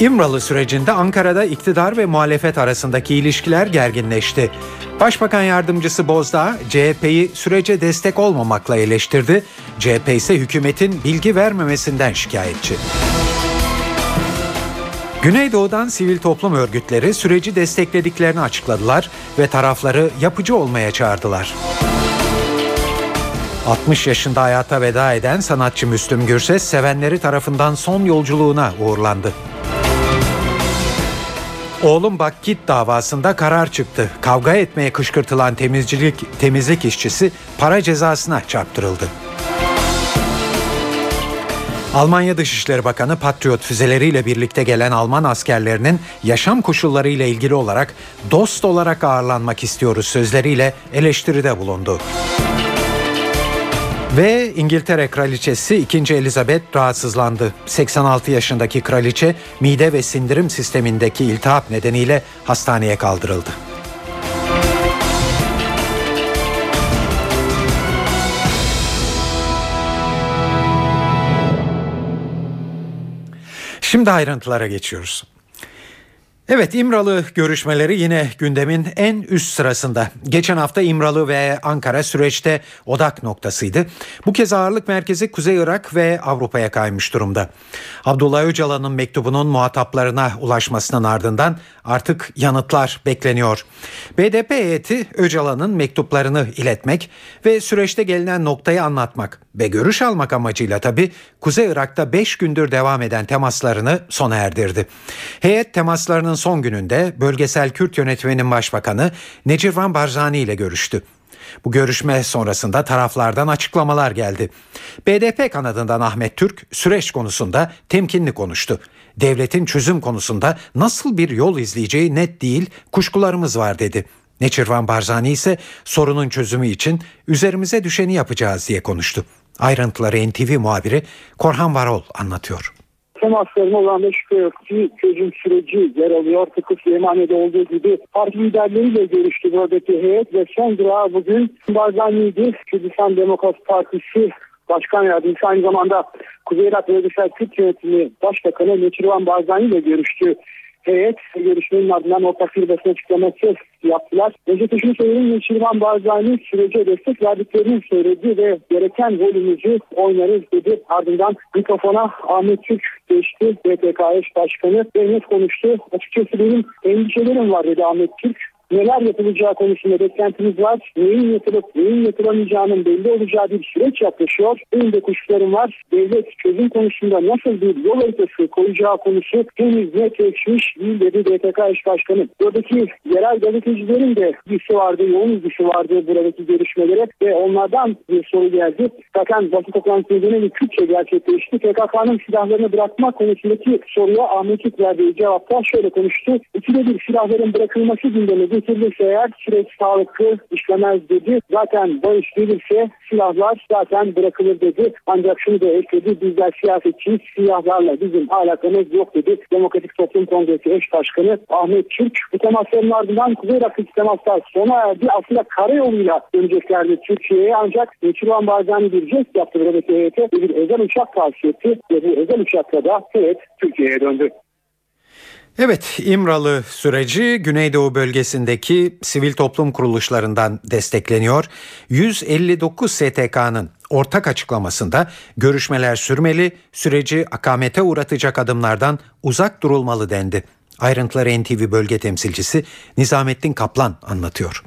İmralı sürecinde Ankara'da iktidar ve muhalefet arasındaki ilişkiler gerginleşti. Başbakan yardımcısı Bozdağ CHP'yi sürece destek olmamakla eleştirdi. CHP ise hükümetin bilgi vermemesinden şikayetçi. Güneydoğu'dan sivil toplum örgütleri süreci desteklediklerini açıkladılar ve tarafları yapıcı olmaya çağırdılar. 60 yaşında hayata veda eden sanatçı Müslüm Gürses sevenleri tarafından son yolculuğuna uğurlandı. Oğlum bak git davasında karar çıktı. Kavga etmeye kışkırtılan temizcilik temizlik işçisi para cezasına çarptırıldı. Almanya Dışişleri Bakanı Patriot füzeleriyle birlikte gelen Alman askerlerinin yaşam koşulları ile ilgili olarak dost olarak ağırlanmak istiyoruz sözleriyle eleştiride bulundu. Ve İngiltere Kraliçesi 2. Elizabeth rahatsızlandı. 86 yaşındaki kraliçe mide ve sindirim sistemindeki iltihap nedeniyle hastaneye kaldırıldı. Şimdi ayrıntılara geçiyoruz. Evet İmralı görüşmeleri yine gündemin en üst sırasında. Geçen hafta İmralı ve Ankara süreçte odak noktasıydı. Bu kez ağırlık merkezi Kuzey Irak ve Avrupa'ya kaymış durumda. Abdullah Öcalan'ın mektubunun muhataplarına ulaşmasının ardından artık yanıtlar bekleniyor. BDP heyeti Öcalan'ın mektuplarını iletmek ve süreçte gelinen noktayı anlatmak ve görüş almak amacıyla tabi Kuzey Irak'ta 5 gündür devam eden temaslarını sona erdirdi. Heyet temaslarının son gününde bölgesel Kürt yönetiminin başbakanı Necirvan Barzani ile görüştü. Bu görüşme sonrasında taraflardan açıklamalar geldi. BDP kanadından Ahmet Türk süreç konusunda temkinli konuştu. Devletin çözüm konusunda nasıl bir yol izleyeceği net değil, kuşkularımız var dedi. Neçirvan Barzani ise sorunun çözümü için üzerimize düşeni yapacağız diye konuştu. Ayrıntıları NTV muhabiri Korhan Varol anlatıyor temaslarına olan da şüphe yok ki çözüm süreci yer alıyor. Tıpkı Süleymaniye'de olduğu gibi parti liderleriyle görüştü buradaki heyet ve son durağı bugün Barzani'ydi. Kürdistan Demokrat Partisi Başkan Yardımcısı aynı zamanda Kuzey Irak Bölgesel Kürt Yönetimi Başbakanı Neçirvan Barzani ile görüştü heyet görüşmenin ardından ortak bir basın açıklaması yaptılar. Öncelikle şunu söyleyeyim. Neçirvan Barzani sürece destek verdiklerini söyledi ve gereken rolümüzü oynarız dedi. Ardından mikrofona Ahmet Türk geçti. BTKS Başkanı ve net konuştu. Açıkçası benim endişelerim var dedi Ahmet Türk neler yapılacağı konusunda beklentimiz var. Neyin yapılıp neyin yapılamayacağının belli olacağı bir süreç yaklaşıyor. Benim de kuşlarım var. Devlet çözüm konusunda nasıl bir yol haritası koyacağı konusu henüz netleşmiş değil dedi DTK eş başkanı. Buradaki yerel gazetecilerin de ilgisi vardı, yoğun ilgisi vardı buradaki görüşmelere ve onlardan bir soru geldi. Zaten basın toplantısı dönemi Kürtçe gerçekleşti. PKK'nın silahlarını bırakma konusundaki soruya Ahmet Türk verdiği cevapta şöyle konuştu. İkide bir silahların bırakılması gündemi getirilirse eğer süreç sağlıklı işlemez dedi. Zaten barış gelirse silahlar zaten bırakılır dedi. Ancak şunu da ekledi. Bizler siyasetçiyiz. Silahlarla bizim alakamız yok dedi. Demokratik Toplum Kongresi eş başkanı Ahmet Türk. Bu temasların ardından Kuzey Irak'taki temaslar sona erdi. Aslında karayoluyla döneceklerdi Türkiye'ye ancak Çırvan Barzani bir jest yaptı buradaki heyete bir özel uçak tavsiye etti ve bu özel uçakla da heyet Türkiye'ye döndü. Evet, İmralı süreci Güneydoğu bölgesindeki sivil toplum kuruluşlarından destekleniyor. 159 STK'nın ortak açıklamasında görüşmeler sürmeli, süreci akamete uğratacak adımlardan uzak durulmalı dendi. Ayrıntıları NTV bölge temsilcisi Nizamettin Kaplan anlatıyor.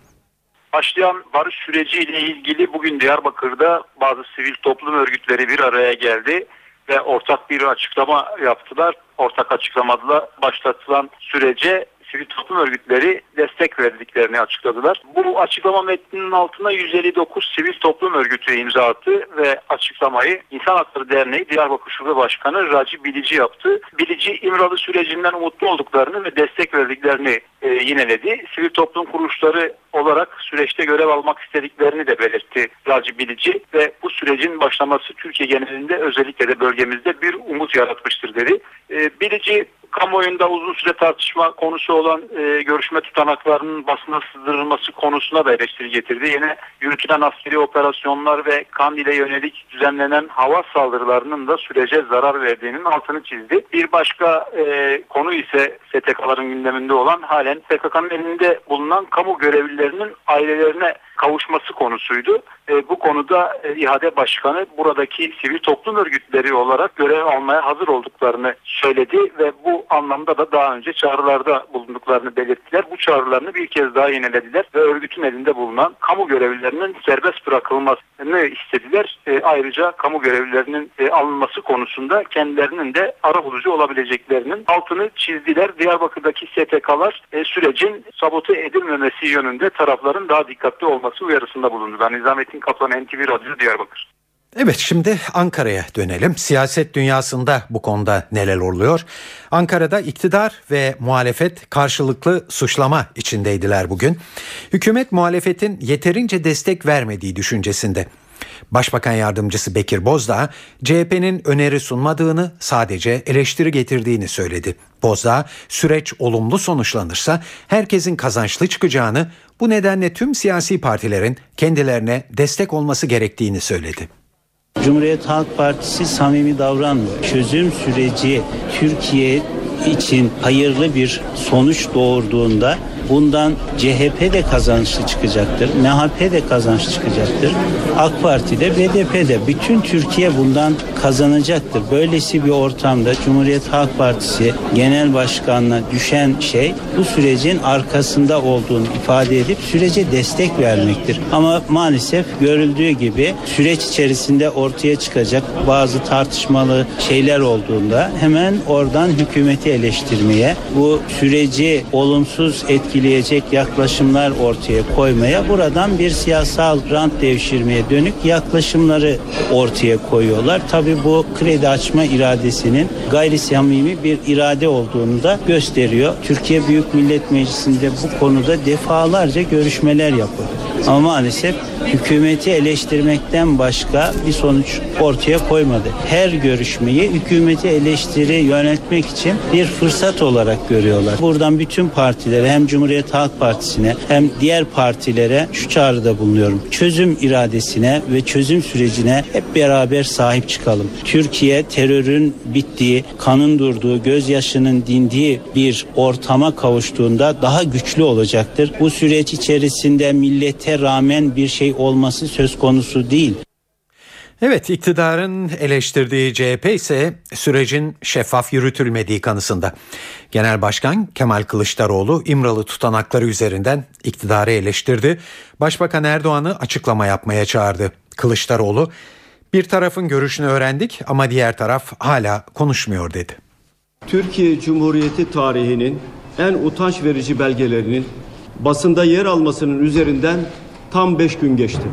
Başlayan barış süreciyle ilgili bugün Diyarbakır'da bazı sivil toplum örgütleri bir araya geldi ve ortak bir açıklama yaptılar. Ortak açıklamada başlatılan sürece sivil toplum örgütleri destek verdiklerini açıkladılar. Bu açıklama metninin altına 159 sivil toplum örgütü imza attı ve açıklamayı İnsan Hakları Derneği Diyarbakır Şube Başkanı Raci Bilici yaptı. Bilici İmralı sürecinden umutlu olduklarını ve destek verdiklerini e, yineledi. Sivil toplum kuruluşları olarak süreçte görev almak istediklerini de belirtti Raci Bilici ve bu sürecin başlaması Türkiye genelinde özellikle de bölgemizde bir umut yaratmıştır dedi. E, Bilici kamuoyunda uzun süre tartışma konusu olan e, görüşme tutanaklarının basına sızdırılması konusuna da eleştiri getirdi. Yine yürütülen askeri operasyonlar ve Kandil'e yönelik düzenlenen hava saldırılarının da sürece zarar verdiğinin altını çizdi. Bir başka e, konu ise STK'ların gündeminde olan halen PKK'nın elinde bulunan kamu görevlilerinin ailelerine kavuşması konusuydu. E, bu konuda e, İHADE Başkanı buradaki sivil toplum örgütleri olarak görev almaya hazır olduklarını söyledi ve bu anlamda da daha önce çağrılarda bulunduklarını belirttiler. Bu çağrılarını bir kez daha yenilediler ve örgütün elinde bulunan kamu görevlilerinin serbest bırakılmasını istediler. E, ayrıca kamu görevlilerinin e, alınması konusunda kendilerinin de ara bulucu olabileceklerinin altını çizdiler. Diyarbakır'daki STK'lar e, sürecin sabote edilmemesi yönünde tarafların daha dikkatli olması uyarısında bulundu. Ben Nizamettin Kaplan NTV Radyo Diyarbakır. Evet şimdi Ankara'ya dönelim. Siyaset dünyasında bu konuda neler oluyor? Ankara'da iktidar ve muhalefet karşılıklı suçlama içindeydiler bugün. Hükümet muhalefetin yeterince destek vermediği düşüncesinde. Başbakan yardımcısı Bekir Bozdağ, CHP'nin öneri sunmadığını, sadece eleştiri getirdiğini söyledi. Bozdağ, süreç olumlu sonuçlanırsa herkesin kazançlı çıkacağını, bu nedenle tüm siyasi partilerin kendilerine destek olması gerektiğini söyledi. Cumhuriyet Halk Partisi samimi davranmıyor. Çözüm süreci Türkiye için hayırlı bir sonuç doğurduğunda bundan CHP de kazançlı çıkacaktır. MHP de kazançlı çıkacaktır. AK Parti de BDP de bütün Türkiye bundan kazanacaktır. Böylesi bir ortamda Cumhuriyet Halk Partisi Genel Başkanına düşen şey bu sürecin arkasında olduğunu ifade edip sürece destek vermektir. Ama maalesef görüldüğü gibi süreç içerisinde ortaya çıkacak bazı tartışmalı şeyler olduğunda hemen oradan hükümeti eleştirmeye, bu süreci olumsuz etkileyecek yaklaşımlar ortaya koymaya, buradan bir siyasal rant devşirmeye dönük yaklaşımları ortaya koyuyorlar. Tabii bu kredi açma iradesinin gayri samimi bir irade olduğunu da gösteriyor. Türkiye Büyük Millet Meclisi'nde bu konuda defalarca görüşmeler yapıldı. Ama maalesef hükümeti eleştirmekten başka bir sonuç ortaya koymadı. Her görüşmeyi hükümeti eleştiri yönetmek için bir fırsat olarak görüyorlar. Buradan bütün partilere hem Cumhuriyet Halk Partisi'ne hem diğer partilere şu çağrıda bulunuyorum. Çözüm iradesine ve çözüm sürecine hep beraber sahip çıkalım. Türkiye terörün bittiği, kanın durduğu, gözyaşının dindiği bir ortama kavuştuğunda daha güçlü olacaktır. Bu süreç içerisinde millete rağmen bir şey olması söz konusu değil. Evet iktidarın eleştirdiği CHP ise sürecin şeffaf yürütülmediği kanısında. Genel Başkan Kemal Kılıçdaroğlu İmralı tutanakları üzerinden iktidarı eleştirdi. Başbakan Erdoğan'ı açıklama yapmaya çağırdı. Kılıçdaroğlu bir tarafın görüşünü öğrendik ama diğer taraf hala konuşmuyor dedi. Türkiye Cumhuriyeti tarihinin en utanç verici belgelerinin basında yer almasının üzerinden tam beş gün geçti.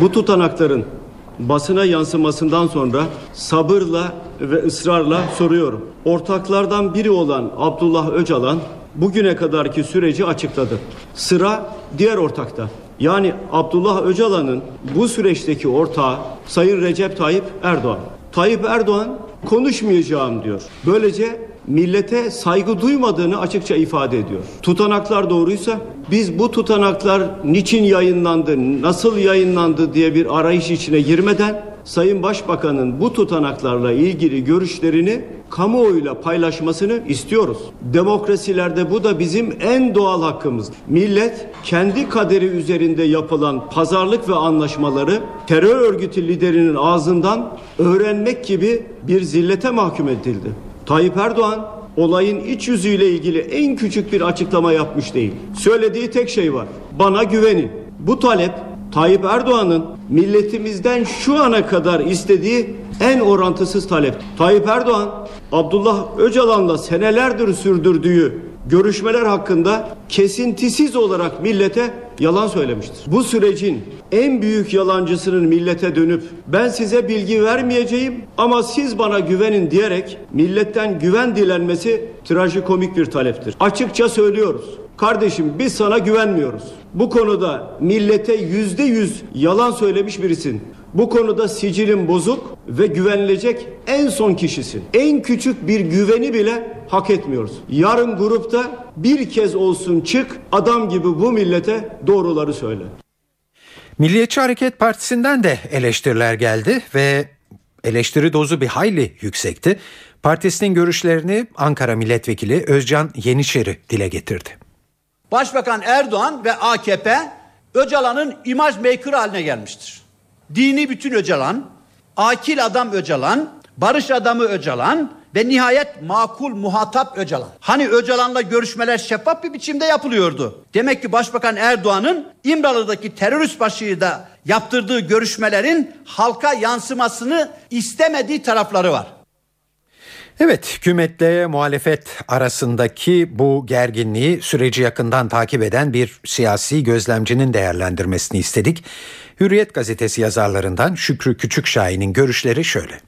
Bu tutanakların basına yansımasından sonra sabırla ve ısrarla soruyorum. Ortaklardan biri olan Abdullah Öcalan bugüne kadarki süreci açıkladı. Sıra diğer ortakta. Yani Abdullah Öcalan'ın bu süreçteki ortağı Sayın Recep Tayyip Erdoğan. Tayyip Erdoğan konuşmayacağım diyor. Böylece millete saygı duymadığını açıkça ifade ediyor. Tutanaklar doğruysa biz bu tutanaklar niçin yayınlandı, nasıl yayınlandı diye bir arayış içine girmeden Sayın Başbakan'ın bu tutanaklarla ilgili görüşlerini kamuoyuyla paylaşmasını istiyoruz. Demokrasilerde bu da bizim en doğal hakkımız. Millet kendi kaderi üzerinde yapılan pazarlık ve anlaşmaları terör örgütü liderinin ağzından öğrenmek gibi bir zillete mahkum edildi. Tayyip Erdoğan olayın iç yüzüyle ilgili en küçük bir açıklama yapmış değil. Söylediği tek şey var. Bana güvenin. Bu talep Tayyip Erdoğan'ın milletimizden şu ana kadar istediği en orantısız talep. Tayyip Erdoğan Abdullah Öcalan'la senelerdir sürdürdüğü görüşmeler hakkında kesintisiz olarak millete yalan söylemiştir. Bu sürecin en büyük yalancısının millete dönüp ben size bilgi vermeyeceğim ama siz bana güvenin diyerek milletten güven dilenmesi trajikomik bir taleptir. Açıkça söylüyoruz. Kardeşim biz sana güvenmiyoruz. Bu konuda millete yüzde yüz yalan söylemiş birisin. Bu konuda sicilin bozuk ve güvenilecek en son kişisin. En küçük bir güveni bile hak etmiyoruz. Yarın grupta bir kez olsun çık adam gibi bu millete doğruları söyle. Milliyetçi Hareket Partisi'nden de eleştiriler geldi ve eleştiri dozu bir hayli yüksekti. Partisinin görüşlerini Ankara Milletvekili Özcan Yeniçeri dile getirdi. Başbakan Erdoğan ve AKP Öcalan'ın imaj maker haline gelmiştir. Dini bütün Öcalan, akil adam Öcalan, barış adamı Öcalan ve nihayet makul muhatap Öcalan. Hani Öcalan'la görüşmeler şeffaf bir biçimde yapılıyordu. Demek ki Başbakan Erdoğan'ın İmralı'daki terörist başıyla yaptırdığı görüşmelerin halka yansımasını istemediği tarafları var. Evet, hükümetle muhalefet arasındaki bu gerginliği süreci yakından takip eden bir siyasi gözlemcinin değerlendirmesini istedik. Hürriyet gazetesi yazarlarından Şükrü Küçükşahin'in görüşleri şöyle.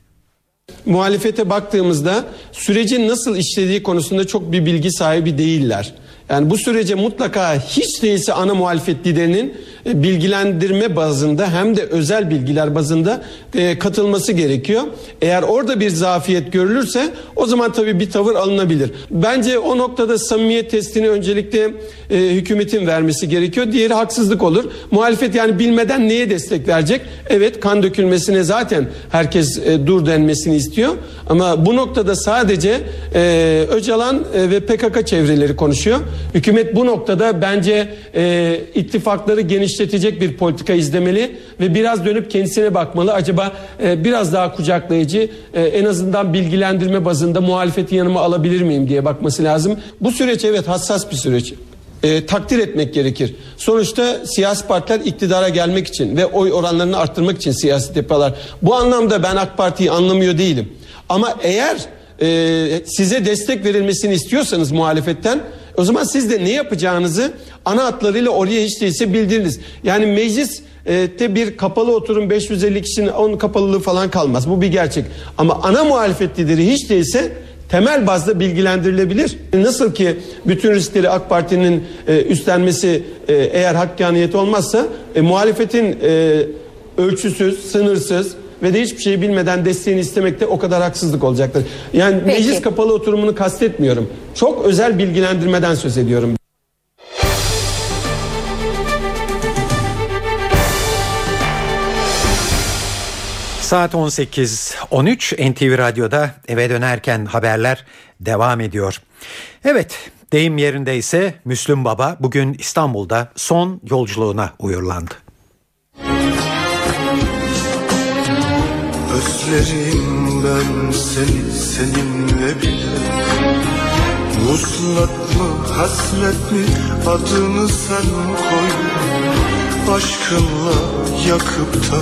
Muhalefete baktığımızda sürecin nasıl işlediği konusunda çok bir bilgi sahibi değiller. Yani bu sürece mutlaka hiç değilse ana muhalefet liderinin bilgilendirme bazında hem de özel bilgiler bazında e, katılması gerekiyor. Eğer orada bir zafiyet görülürse o zaman tabii bir tavır alınabilir. Bence o noktada samimiyet testini öncelikle e, hükümetin vermesi gerekiyor. Diğeri haksızlık olur. Muhalefet yani bilmeden neye destek verecek? Evet kan dökülmesine zaten herkes e, dur denmesini istiyor. Ama bu noktada sadece e, Öcalan e, ve PKK çevreleri konuşuyor. Hükümet bu noktada bence e, ittifakları genişletecek bir politika izlemeli ve biraz dönüp kendisine bakmalı. Acaba e, biraz daha kucaklayıcı e, en azından bilgilendirme bazında muhalefeti yanıma alabilir miyim diye bakması lazım. Bu süreç evet hassas bir süreç. E, takdir etmek gerekir. Sonuçta siyasi partiler iktidara gelmek için ve oy oranlarını arttırmak için siyaset yapıyorlar. Bu anlamda ben AK Parti'yi anlamıyor değilim. Ama eğer e, size destek verilmesini istiyorsanız muhalefetten o zaman siz de ne yapacağınızı ana hatlarıyla oraya hiç değilse bildiriniz. Yani meclis de bir kapalı oturum 550 kişinin 10 kapalılığı falan kalmaz. Bu bir gerçek. Ama ana muhalefet lideri hiç değilse temel bazda bilgilendirilebilir. Nasıl ki bütün riskleri AK Parti'nin e, üstlenmesi e, eğer hakkaniyet olmazsa e, muhalefetin e, ölçüsüz, sınırsız ve de hiçbir şeyi bilmeden desteğini istemek de o kadar haksızlık olacaktır. Yani Peki. meclis kapalı oturumunu kastetmiyorum. Çok özel bilgilendirmeden söz ediyorum. Saat 18.13 NTV Radyo'da eve dönerken haberler devam ediyor. Evet deyim yerindeyse Müslüm Baba bugün İstanbul'da son yolculuğuna uyurlandı. Özlerim ben seni seninle bile Vuslat mı hasret mi adını sen koy Aşkınla yakıp da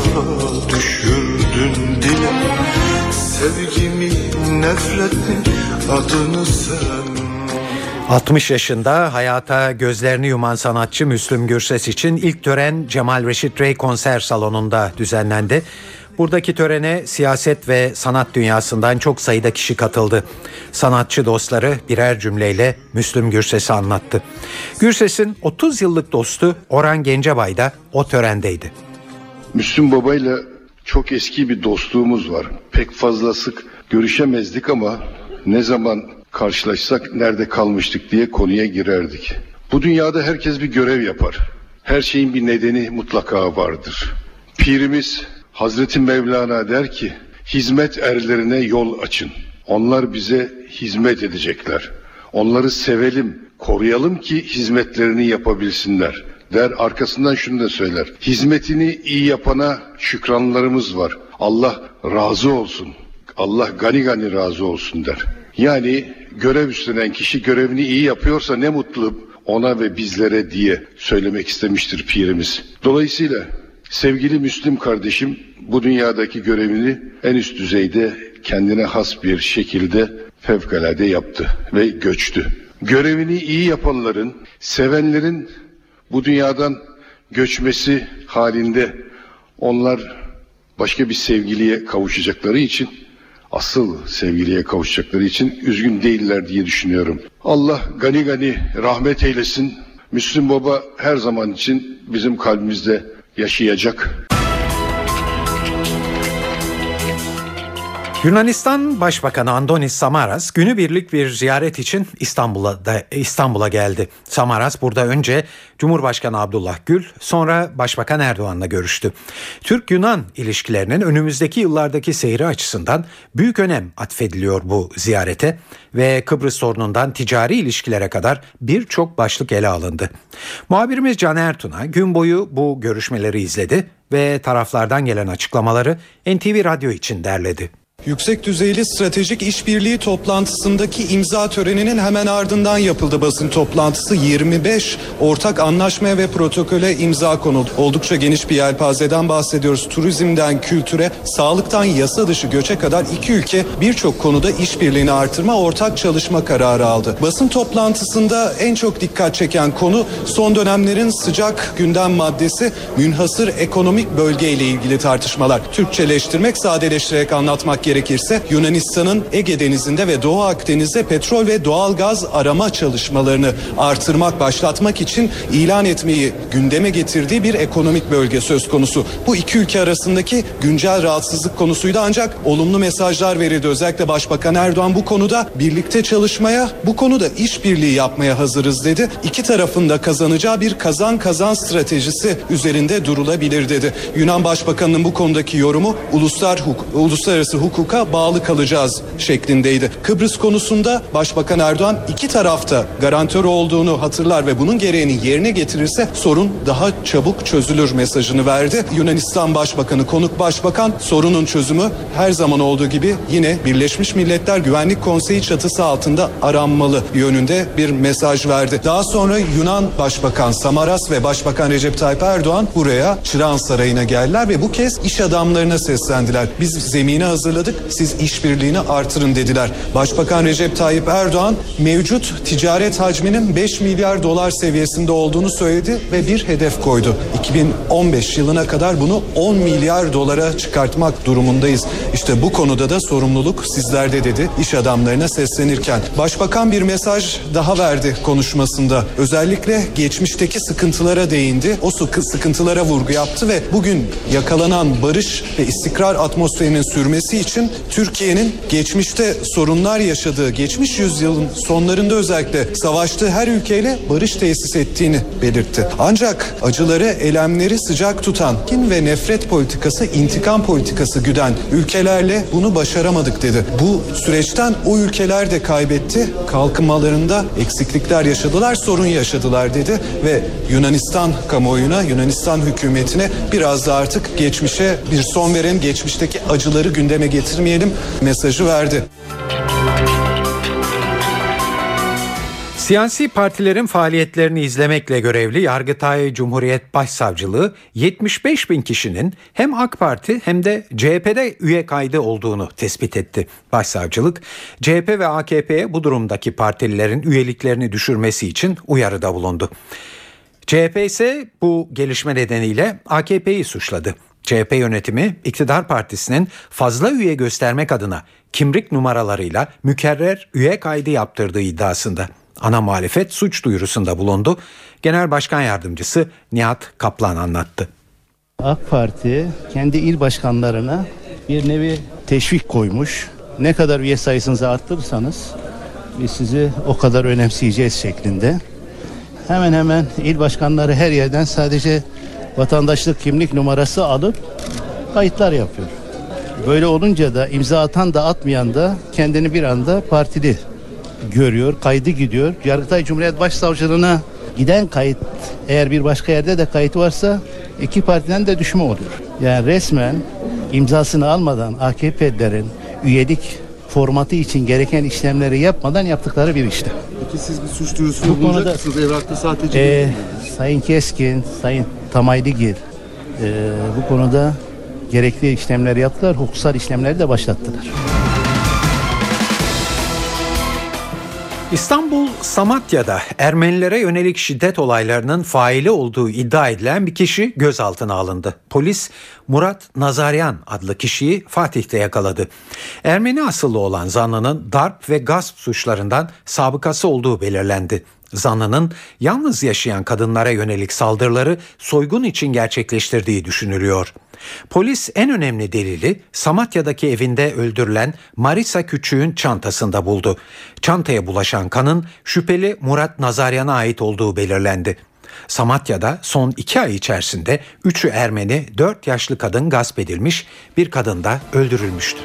düşürdün dile Sevgimi nefret mi adını sen 60 yaşında hayata gözlerini yuman sanatçı Müslüm Gürses için ilk tören Cemal Reşit Rey konser salonunda düzenlendi. Buradaki törene siyaset ve sanat dünyasından çok sayıda kişi katıldı. Sanatçı dostları birer cümleyle Müslüm Gürses'i anlattı. Gürses'in 30 yıllık dostu Orhan Gencebay da o törendeydi. Müslüm Baba'yla çok eski bir dostluğumuz var. Pek fazla sık görüşemezdik ama ne zaman karşılaşsak nerede kalmıştık diye konuya girerdik. Bu dünyada herkes bir görev yapar. Her şeyin bir nedeni mutlaka vardır. Pirimiz Hazreti Mevlana der ki hizmet erlerine yol açın. Onlar bize hizmet edecekler. Onları sevelim, koruyalım ki hizmetlerini yapabilsinler. Der arkasından şunu da söyler. Hizmetini iyi yapana şükranlarımız var. Allah razı olsun. Allah gani gani razı olsun der. Yani görev üstlenen kişi görevini iyi yapıyorsa ne mutlu ona ve bizlere diye söylemek istemiştir pirimiz. Dolayısıyla sevgili Müslüm kardeşim bu dünyadaki görevini en üst düzeyde kendine has bir şekilde fevkalade yaptı ve göçtü. Görevini iyi yapanların, sevenlerin bu dünyadan göçmesi halinde onlar başka bir sevgiliye kavuşacakları için asıl sevgiliye kavuşacakları için üzgün değiller diye düşünüyorum. Allah gani gani rahmet eylesin. Müslüm Baba her zaman için bizim kalbimizde yaşayacak. Yunanistan Başbakanı Andonis Samaras günübirlik bir ziyaret için İstanbul'a da, İstanbul'a geldi. Samaras burada önce Cumhurbaşkanı Abdullah Gül, sonra Başbakan Erdoğan'la görüştü. Türk-Yunan ilişkilerinin önümüzdeki yıllardaki seyri açısından büyük önem atfediliyor bu ziyarete ve Kıbrıs sorunundan ticari ilişkilere kadar birçok başlık ele alındı. Muhabirimiz Can Ertun'a gün boyu bu görüşmeleri izledi ve taraflardan gelen açıklamaları NTV Radyo için derledi. Yüksek düzeyli stratejik işbirliği toplantısındaki imza töreninin hemen ardından yapıldı basın toplantısı 25 ortak anlaşmaya ve protokole imza konuldu. Oldukça geniş bir yelpazeden bahsediyoruz. Turizmden kültüre, sağlıktan yasa dışı göçe kadar iki ülke birçok konuda işbirliğini artırma ortak çalışma kararı aldı. Basın toplantısında en çok dikkat çeken konu son dönemlerin sıcak gündem maddesi münhasır ekonomik bölge ile ilgili tartışmalar. Türkçeleştirmek, sadeleştirerek anlatmak gerekirse Yunanistan'ın Ege Denizi'nde ve Doğu Akdeniz'de petrol ve doğal gaz arama çalışmalarını artırmak, başlatmak için ilan etmeyi gündeme getirdiği bir ekonomik bölge söz konusu. Bu iki ülke arasındaki güncel rahatsızlık konusuydu ancak olumlu mesajlar verildi. Özellikle Başbakan Erdoğan bu konuda birlikte çalışmaya, bu konuda işbirliği yapmaya hazırız dedi. İki tarafın da kazanacağı bir kazan kazan stratejisi üzerinde durulabilir dedi. Yunan Başbakanı'nın bu konudaki yorumu uluslar huk uluslararası hukuka bağlı kalacağız şeklindeydi. Kıbrıs konusunda Başbakan Erdoğan iki tarafta garantör olduğunu hatırlar ve bunun gereğini yerine getirirse sorun daha çabuk çözülür mesajını verdi. Yunanistan Başbakanı konuk başbakan sorunun çözümü her zaman olduğu gibi yine Birleşmiş Milletler Güvenlik Konseyi çatısı altında aranmalı yönünde bir mesaj verdi. Daha sonra Yunan Başbakan Samaras ve Başbakan Recep Tayyip Erdoğan buraya Çırağan Sarayı'na geldiler ve bu kez iş adamlarına seslendiler. Biz zemini hazırladık siz işbirliğini artırın dediler. Başbakan Recep Tayyip Erdoğan mevcut ticaret hacminin 5 milyar dolar seviyesinde olduğunu söyledi ve bir hedef koydu. 2015 yılına kadar bunu 10 milyar dolara çıkartmak durumundayız. İşte bu konuda da sorumluluk sizlerde dedi iş adamlarına seslenirken. Başbakan bir mesaj daha verdi konuşmasında. Özellikle geçmişteki sıkıntılara değindi. O sıkı sıkıntılara vurgu yaptı ve bugün yakalanan barış ve istikrar atmosferinin sürmesi için Türkiye'nin geçmişte sorunlar yaşadığı, geçmiş yüzyılın sonlarında özellikle savaştığı her ülkeyle barış tesis ettiğini belirtti. Ancak acıları, elemleri sıcak tutan kin ve nefret politikası, intikam politikası güden ülkelerle bunu başaramadık dedi. Bu süreçten o ülkeler de kaybetti. Kalkınmalarında eksiklikler yaşadılar, sorun yaşadılar dedi ve Yunanistan kamuoyuna, Yunanistan hükümetine biraz da artık geçmişe bir son veren, geçmişteki acıları gündeme getirmeyelim mesajı verdi. Siyasi partilerin faaliyetlerini izlemekle görevli Yargıtay Cumhuriyet Başsavcılığı 75 bin kişinin hem AK Parti hem de CHP'de üye kaydı olduğunu tespit etti. Başsavcılık CHP ve AKP'ye bu durumdaki partililerin üyeliklerini düşürmesi için uyarıda bulundu. CHP ise bu gelişme nedeniyle AKP'yi suçladı. CHP yönetimi iktidar partisinin fazla üye göstermek adına kimlik numaralarıyla mükerrer üye kaydı yaptırdığı iddiasında. Ana muhalefet suç duyurusunda bulundu. Genel Başkan Yardımcısı Nihat Kaplan anlattı. AK Parti kendi il başkanlarına bir nevi teşvik koymuş. Ne kadar üye sayısınızı arttırırsanız biz sizi o kadar önemseyeceğiz şeklinde. Hemen hemen il başkanları her yerden sadece vatandaşlık kimlik numarası alıp kayıtlar yapıyor. Böyle olunca da imza atan da atmayan da kendini bir anda partili görüyor, kaydı gidiyor. Yargıtay Cumhuriyet Başsavcılığına giden kayıt eğer bir başka yerde de kayıt varsa iki partiden de düşme oluyor. Yani resmen imzasını almadan AKP'lilerin üyelik formatı için gereken işlemleri yapmadan yaptıkları bir işlem. Peki siz bir suç duyurusunda bulunacak mısınız? Evrakta sahtecilik e? Sayın Keskin, Sayın Tamaylıgil e, bu konuda gerekli işlemleri yaptılar, hukuksal işlemleri de başlattılar. İstanbul Samatya'da Ermenilere yönelik şiddet olaylarının faili olduğu iddia edilen bir kişi gözaltına alındı. Polis Murat Nazaryan adlı kişiyi Fatih'te yakaladı. Ermeni asıllı olan zanlının darp ve gasp suçlarından sabıkası olduğu belirlendi. Zanlının yalnız yaşayan kadınlara yönelik saldırıları soygun için gerçekleştirdiği düşünülüyor. Polis en önemli delili Samatya'daki evinde öldürülen Marisa Küçük'ün çantasında buldu. Çantaya bulaşan kanın şüpheli Murat Nazaryan'a ait olduğu belirlendi. Samatya'da son iki ay içerisinde 3'ü Ermeni, 4 yaşlı kadın gasp edilmiş, bir kadın da öldürülmüştü.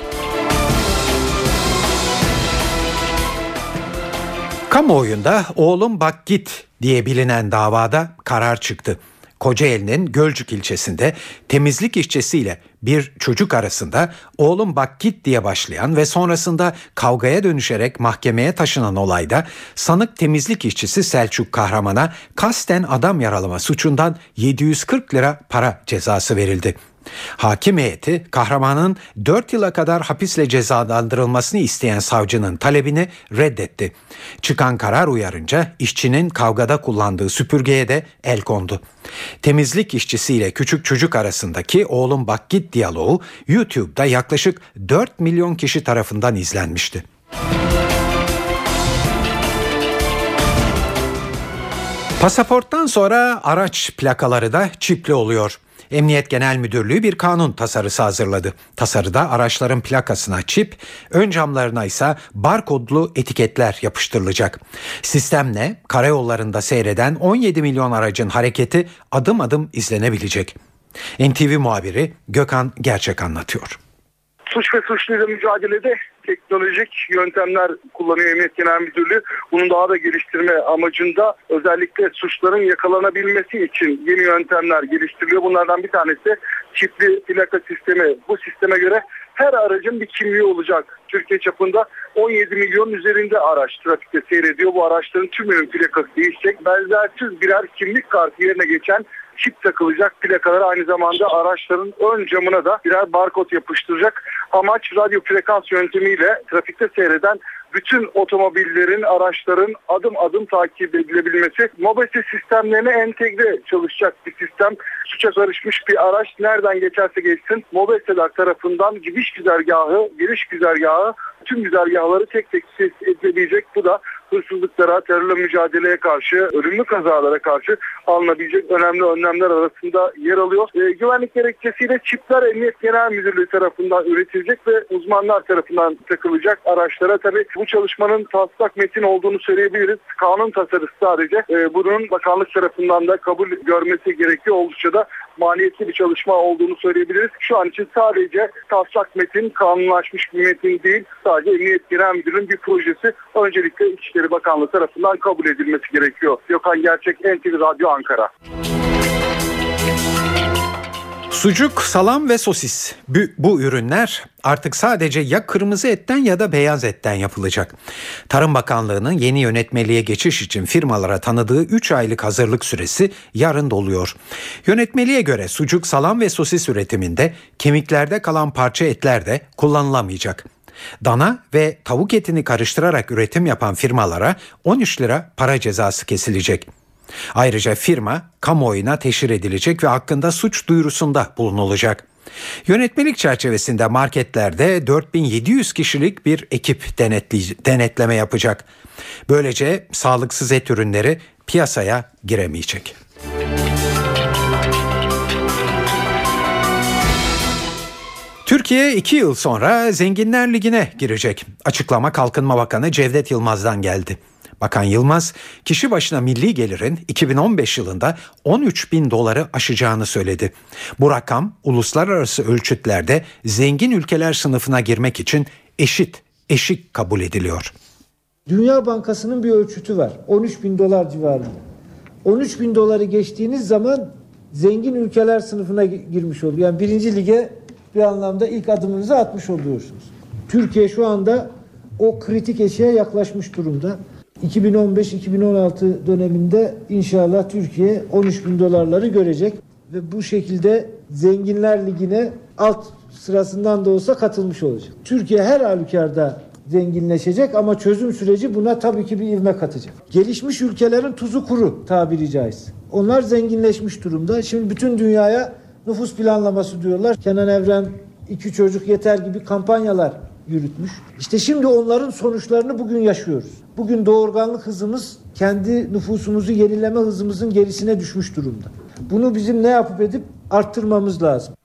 Kamuoyunda oğlum bak git diye bilinen davada karar çıktı. Kocaeli'nin Gölcük ilçesinde temizlik işçisiyle bir çocuk arasında oğlum bak git diye başlayan ve sonrasında kavgaya dönüşerek mahkemeye taşınan olayda sanık temizlik işçisi Selçuk Kahraman'a kasten adam yaralama suçundan 740 lira para cezası verildi. Hakim heyeti kahramanın 4 yıla kadar hapisle cezalandırılmasını isteyen savcının talebini reddetti. Çıkan karar uyarınca işçinin kavgada kullandığı süpürgeye de el kondu. Temizlik işçisiyle küçük çocuk arasındaki oğlum bak git diyaloğu YouTube'da yaklaşık 4 milyon kişi tarafından izlenmişti. Pasaporttan sonra araç plakaları da çipli oluyor. Emniyet Genel Müdürlüğü bir kanun tasarısı hazırladı. Tasarıda araçların plakasına çip, ön camlarına ise barkodlu etiketler yapıştırılacak. Sistemle karayollarında seyreden 17 milyon aracın hareketi adım adım izlenebilecek. NTV muhabiri Gökhan Gerçek anlatıyor. Suç ve suçluyla mücadelede teknolojik yöntemler kullanıyor Emniyet Genel Müdürlüğü. Bunu daha da geliştirme amacında özellikle suçların yakalanabilmesi için yeni yöntemler geliştiriliyor. Bunlardan bir tanesi çipli plaka sistemi. Bu sisteme göre her aracın bir kimliği olacak. Türkiye çapında 17 milyon üzerinde araç trafikte seyrediyor. Bu araçların tümünün plakası değişecek. Benzersiz birer kimlik kartı yerine geçen çip takılacak plakalar aynı zamanda araçların ön camına da birer barkod yapıştıracak. Amaç radyo frekans yöntemiyle trafikte seyreden bütün otomobillerin, araçların adım adım takip edilebilmesi. Mobese sistemlerine entegre çalışacak bir sistem. Suça karışmış bir araç nereden geçerse geçsin Mobeseler tarafından gidiş güzergahı, giriş güzergahı tüm güzergahları tek tek edilebilecek. Bu da hırsızlıklara, terörle mücadeleye karşı, ölümlü kazalara karşı alınabilecek önemli önlemler arasında yer alıyor. E, güvenlik gerekçesiyle çipler Emniyet Genel Müdürlüğü tarafından üretilecek ve uzmanlar tarafından takılacak araçlara. Tabii bu çalışmanın taslak metin olduğunu söyleyebiliriz. Kanun tasarısı sadece e, bunun bakanlık tarafından da kabul görmesi gerekiyor. Oldukça da maliyetli bir çalışma olduğunu söyleyebiliriz. Şu an için sadece taslak metin, kanunlaşmış bir metin değil. Sadece Emniyet Genel Müdürlüğü'nün bir projesi. Öncelikle İçişleri Bakanlığı tarafından kabul edilmesi gerekiyor. Gökhan Gerçek, NTV Radyo Ankara. Sucuk, salam ve sosis. Bu, bu ürünler artık sadece ya kırmızı etten ya da beyaz etten yapılacak. Tarım Bakanlığı'nın yeni yönetmeliğe geçiş için firmalara tanıdığı 3 aylık hazırlık süresi yarın doluyor. Yönetmeliğe göre sucuk, salam ve sosis üretiminde kemiklerde kalan parça etler de kullanılamayacak. Dana ve tavuk etini karıştırarak üretim yapan firmalara 13 lira para cezası kesilecek. Ayrıca firma kamuoyuna teşhir edilecek ve hakkında suç duyurusunda bulunulacak. Yönetmelik çerçevesinde marketlerde 4700 kişilik bir ekip denetleme yapacak. Böylece sağlıksız et ürünleri piyasaya giremeyecek. Türkiye iki yıl sonra Zenginler Ligi'ne girecek. Açıklama Kalkınma Bakanı Cevdet Yılmaz'dan geldi. Bakan Yılmaz, kişi başına milli gelirin 2015 yılında 13 bin doları aşacağını söyledi. Bu rakam uluslararası ölçütlerde zengin ülkeler sınıfına girmek için eşit, eşik kabul ediliyor. Dünya Bankası'nın bir ölçütü var. 13 bin dolar civarında. 13 bin doları geçtiğiniz zaman zengin ülkeler sınıfına girmiş oluyor. Yani birinci lige bir anlamda ilk adımınızı atmış oluyorsunuz. Türkiye şu anda o kritik eşiğe yaklaşmış durumda. 2015-2016 döneminde inşallah Türkiye 13 bin dolarları görecek ve bu şekilde Zenginler Ligi'ne alt sırasından da olsa katılmış olacak. Türkiye her halükarda zenginleşecek ama çözüm süreci buna tabii ki bir ivme katacak. Gelişmiş ülkelerin tuzu kuru tabiri caizse. Onlar zenginleşmiş durumda. Şimdi bütün dünyaya nüfus planlaması diyorlar. Kenan Evren iki çocuk yeter gibi kampanyalar yürütmüş. İşte şimdi onların sonuçlarını bugün yaşıyoruz. Bugün doğurganlık hızımız kendi nüfusumuzu yenileme hızımızın gerisine düşmüş durumda. Bunu bizim ne yapıp edip arttırmamız lazım.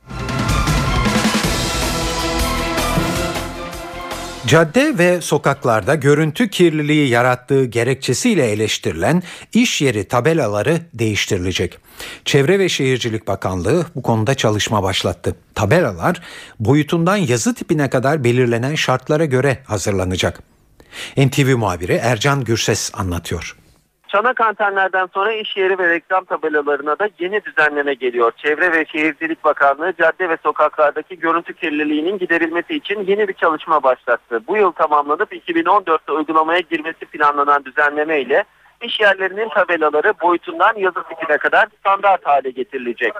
Cadde ve sokaklarda görüntü kirliliği yarattığı gerekçesiyle eleştirilen iş yeri tabelaları değiştirilecek. Çevre ve Şehircilik Bakanlığı bu konuda çalışma başlattı. Tabelalar boyutundan yazı tipine kadar belirlenen şartlara göre hazırlanacak. NTV muhabiri Ercan Gürses anlatıyor. Çanak antenlerden sonra iş yeri ve reklam tabelalarına da yeni düzenleme geliyor. Çevre ve Şehircilik Bakanlığı cadde ve sokaklardaki görüntü kirliliğinin giderilmesi için yeni bir çalışma başlattı. Bu yıl tamamlanıp 2014'te uygulamaya girmesi planlanan düzenleme ile iş yerlerinin tabelaları boyutundan yazı tipine kadar standart hale getirilecek.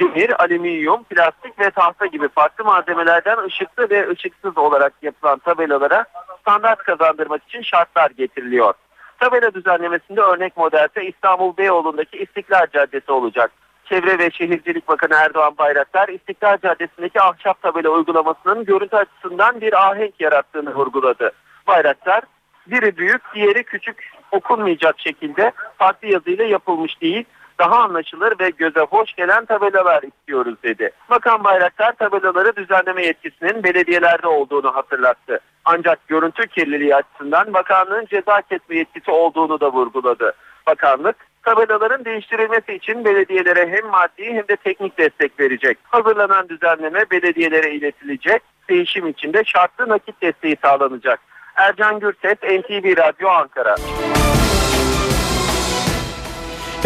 Demir, alüminyum, plastik ve tahta gibi farklı malzemelerden ışıklı ve ışıksız olarak yapılan tabelalara standart kazandırmak için şartlar getiriliyor. Tabela düzenlemesinde örnek modelse İstanbul Beyoğlu'ndaki İstiklal Caddesi olacak. Çevre ve Şehircilik Bakanı Erdoğan Bayraktar İstiklal Caddesi'ndeki ahşap tabela uygulamasının görüntü açısından bir ahenk yarattığını vurguladı. Bayraktar biri büyük diğeri küçük okunmayacak şekilde farklı yazıyla yapılmış değil daha anlaşılır ve göze hoş gelen tabelalar istiyoruz dedi. Bakan Bayraktar tabelaları düzenleme yetkisinin belediyelerde olduğunu hatırlattı. Ancak görüntü kirliliği açısından bakanlığın ceza kesme yetkisi olduğunu da vurguladı. Bakanlık tabelaların değiştirilmesi için belediyelere hem maddi hem de teknik destek verecek. Hazırlanan düzenleme belediyelere iletilecek. Değişim için de şartlı nakit desteği sağlanacak. Ercan Gürses, NTV Radyo Ankara.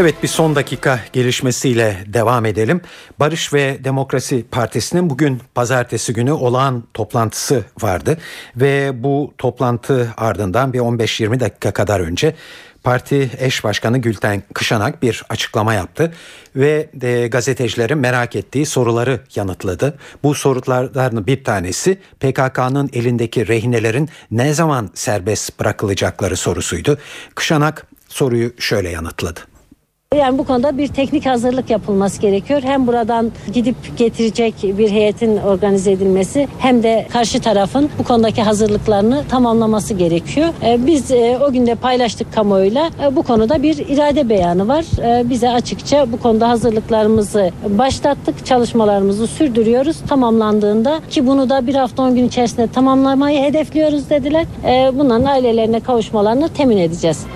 Evet bir son dakika gelişmesiyle devam edelim. Barış ve Demokrasi Partisi'nin bugün pazartesi günü olağan toplantısı vardı ve bu toplantı ardından bir 15-20 dakika kadar önce Parti eş başkanı Gülten Kışanak bir açıklama yaptı ve de gazetecilerin merak ettiği soruları yanıtladı. Bu sorulardan bir tanesi PKK'nın elindeki rehinelerin ne zaman serbest bırakılacakları sorusuydu. Kışanak soruyu şöyle yanıtladı. Yani bu konuda bir teknik hazırlık yapılması gerekiyor. Hem buradan gidip getirecek bir heyetin organize edilmesi hem de karşı tarafın bu konudaki hazırlıklarını tamamlaması gerekiyor. Ee, biz e, o günde paylaştık kamuoyuyla. E, bu konuda bir irade beyanı var. E, bize açıkça bu konuda hazırlıklarımızı başlattık. Çalışmalarımızı sürdürüyoruz. Tamamlandığında ki bunu da bir hafta on gün içerisinde tamamlamayı hedefliyoruz dediler. Bunların ailelerine kavuşmalarını temin edeceğiz.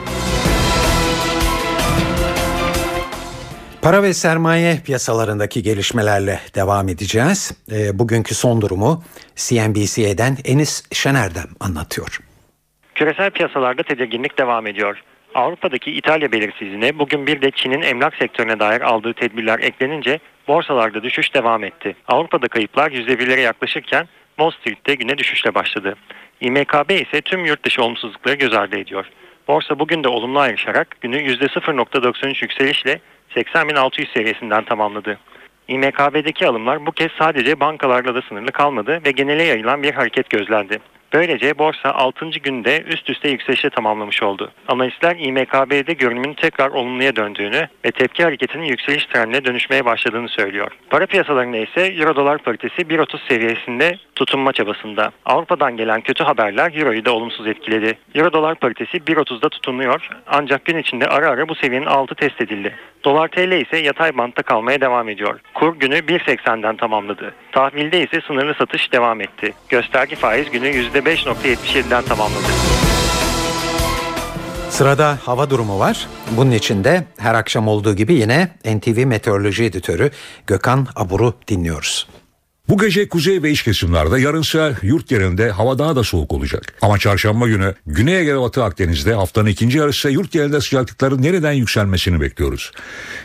Para ve sermaye piyasalarındaki gelişmelerle devam edeceğiz. E, bugünkü son durumu CNBC'den Enis Şener'den anlatıyor. Küresel piyasalarda tedirginlik devam ediyor. Avrupa'daki İtalya belirsizliğine bugün bir de Çin'in emlak sektörüne dair aldığı tedbirler eklenince borsalarda düşüş devam etti. Avrupa'da kayıplar %1'lere yaklaşırken Wall Street'te güne düşüşle başladı. İMKB ise tüm yurt dışı olumsuzlukları göz ardı ediyor. Borsa bugün de olumlu ayrışarak günü %0.93 yükselişle 80.600 seviyesinden tamamladı. İMKB'deki alımlar bu kez sadece bankalarla da sınırlı kalmadı ve genele yayılan bir hareket gözlendi. Böylece borsa 6. günde üst üste yükselişe tamamlamış oldu. Analistler İMKB'de görünümün tekrar olumluya döndüğünü ve tepki hareketinin yükseliş trendine dönüşmeye başladığını söylüyor. Para piyasalarında ise Euro dolar paritesi 1.30 seviyesinde tutunma çabasında. Avrupa'dan gelen kötü haberler Euro'yu da olumsuz etkiledi. Euro dolar paritesi 1.30'da tutunuyor ancak gün içinde ara ara bu seviyenin altı test edildi. Dolar TL ise yatay bantta kalmaya devam ediyor. Kur günü 1.80'den tamamladı. Tahvilde ise sınırlı satış devam etti. Gösterge faiz günü %5.77'den tamamladı. Sırada hava durumu var. Bunun için de her akşam olduğu gibi yine NTV Meteoroloji Editörü Gökhan Abur'u dinliyoruz. Bu gece kuzey ve iç kesimlerde yarınsa yurt genelinde hava daha da soğuk olacak. Ama çarşamba günü Güney Ege ve Batı Akdeniz'de haftanın ikinci yarısı yurt genelinde sıcaklıkların nereden yükselmesini bekliyoruz.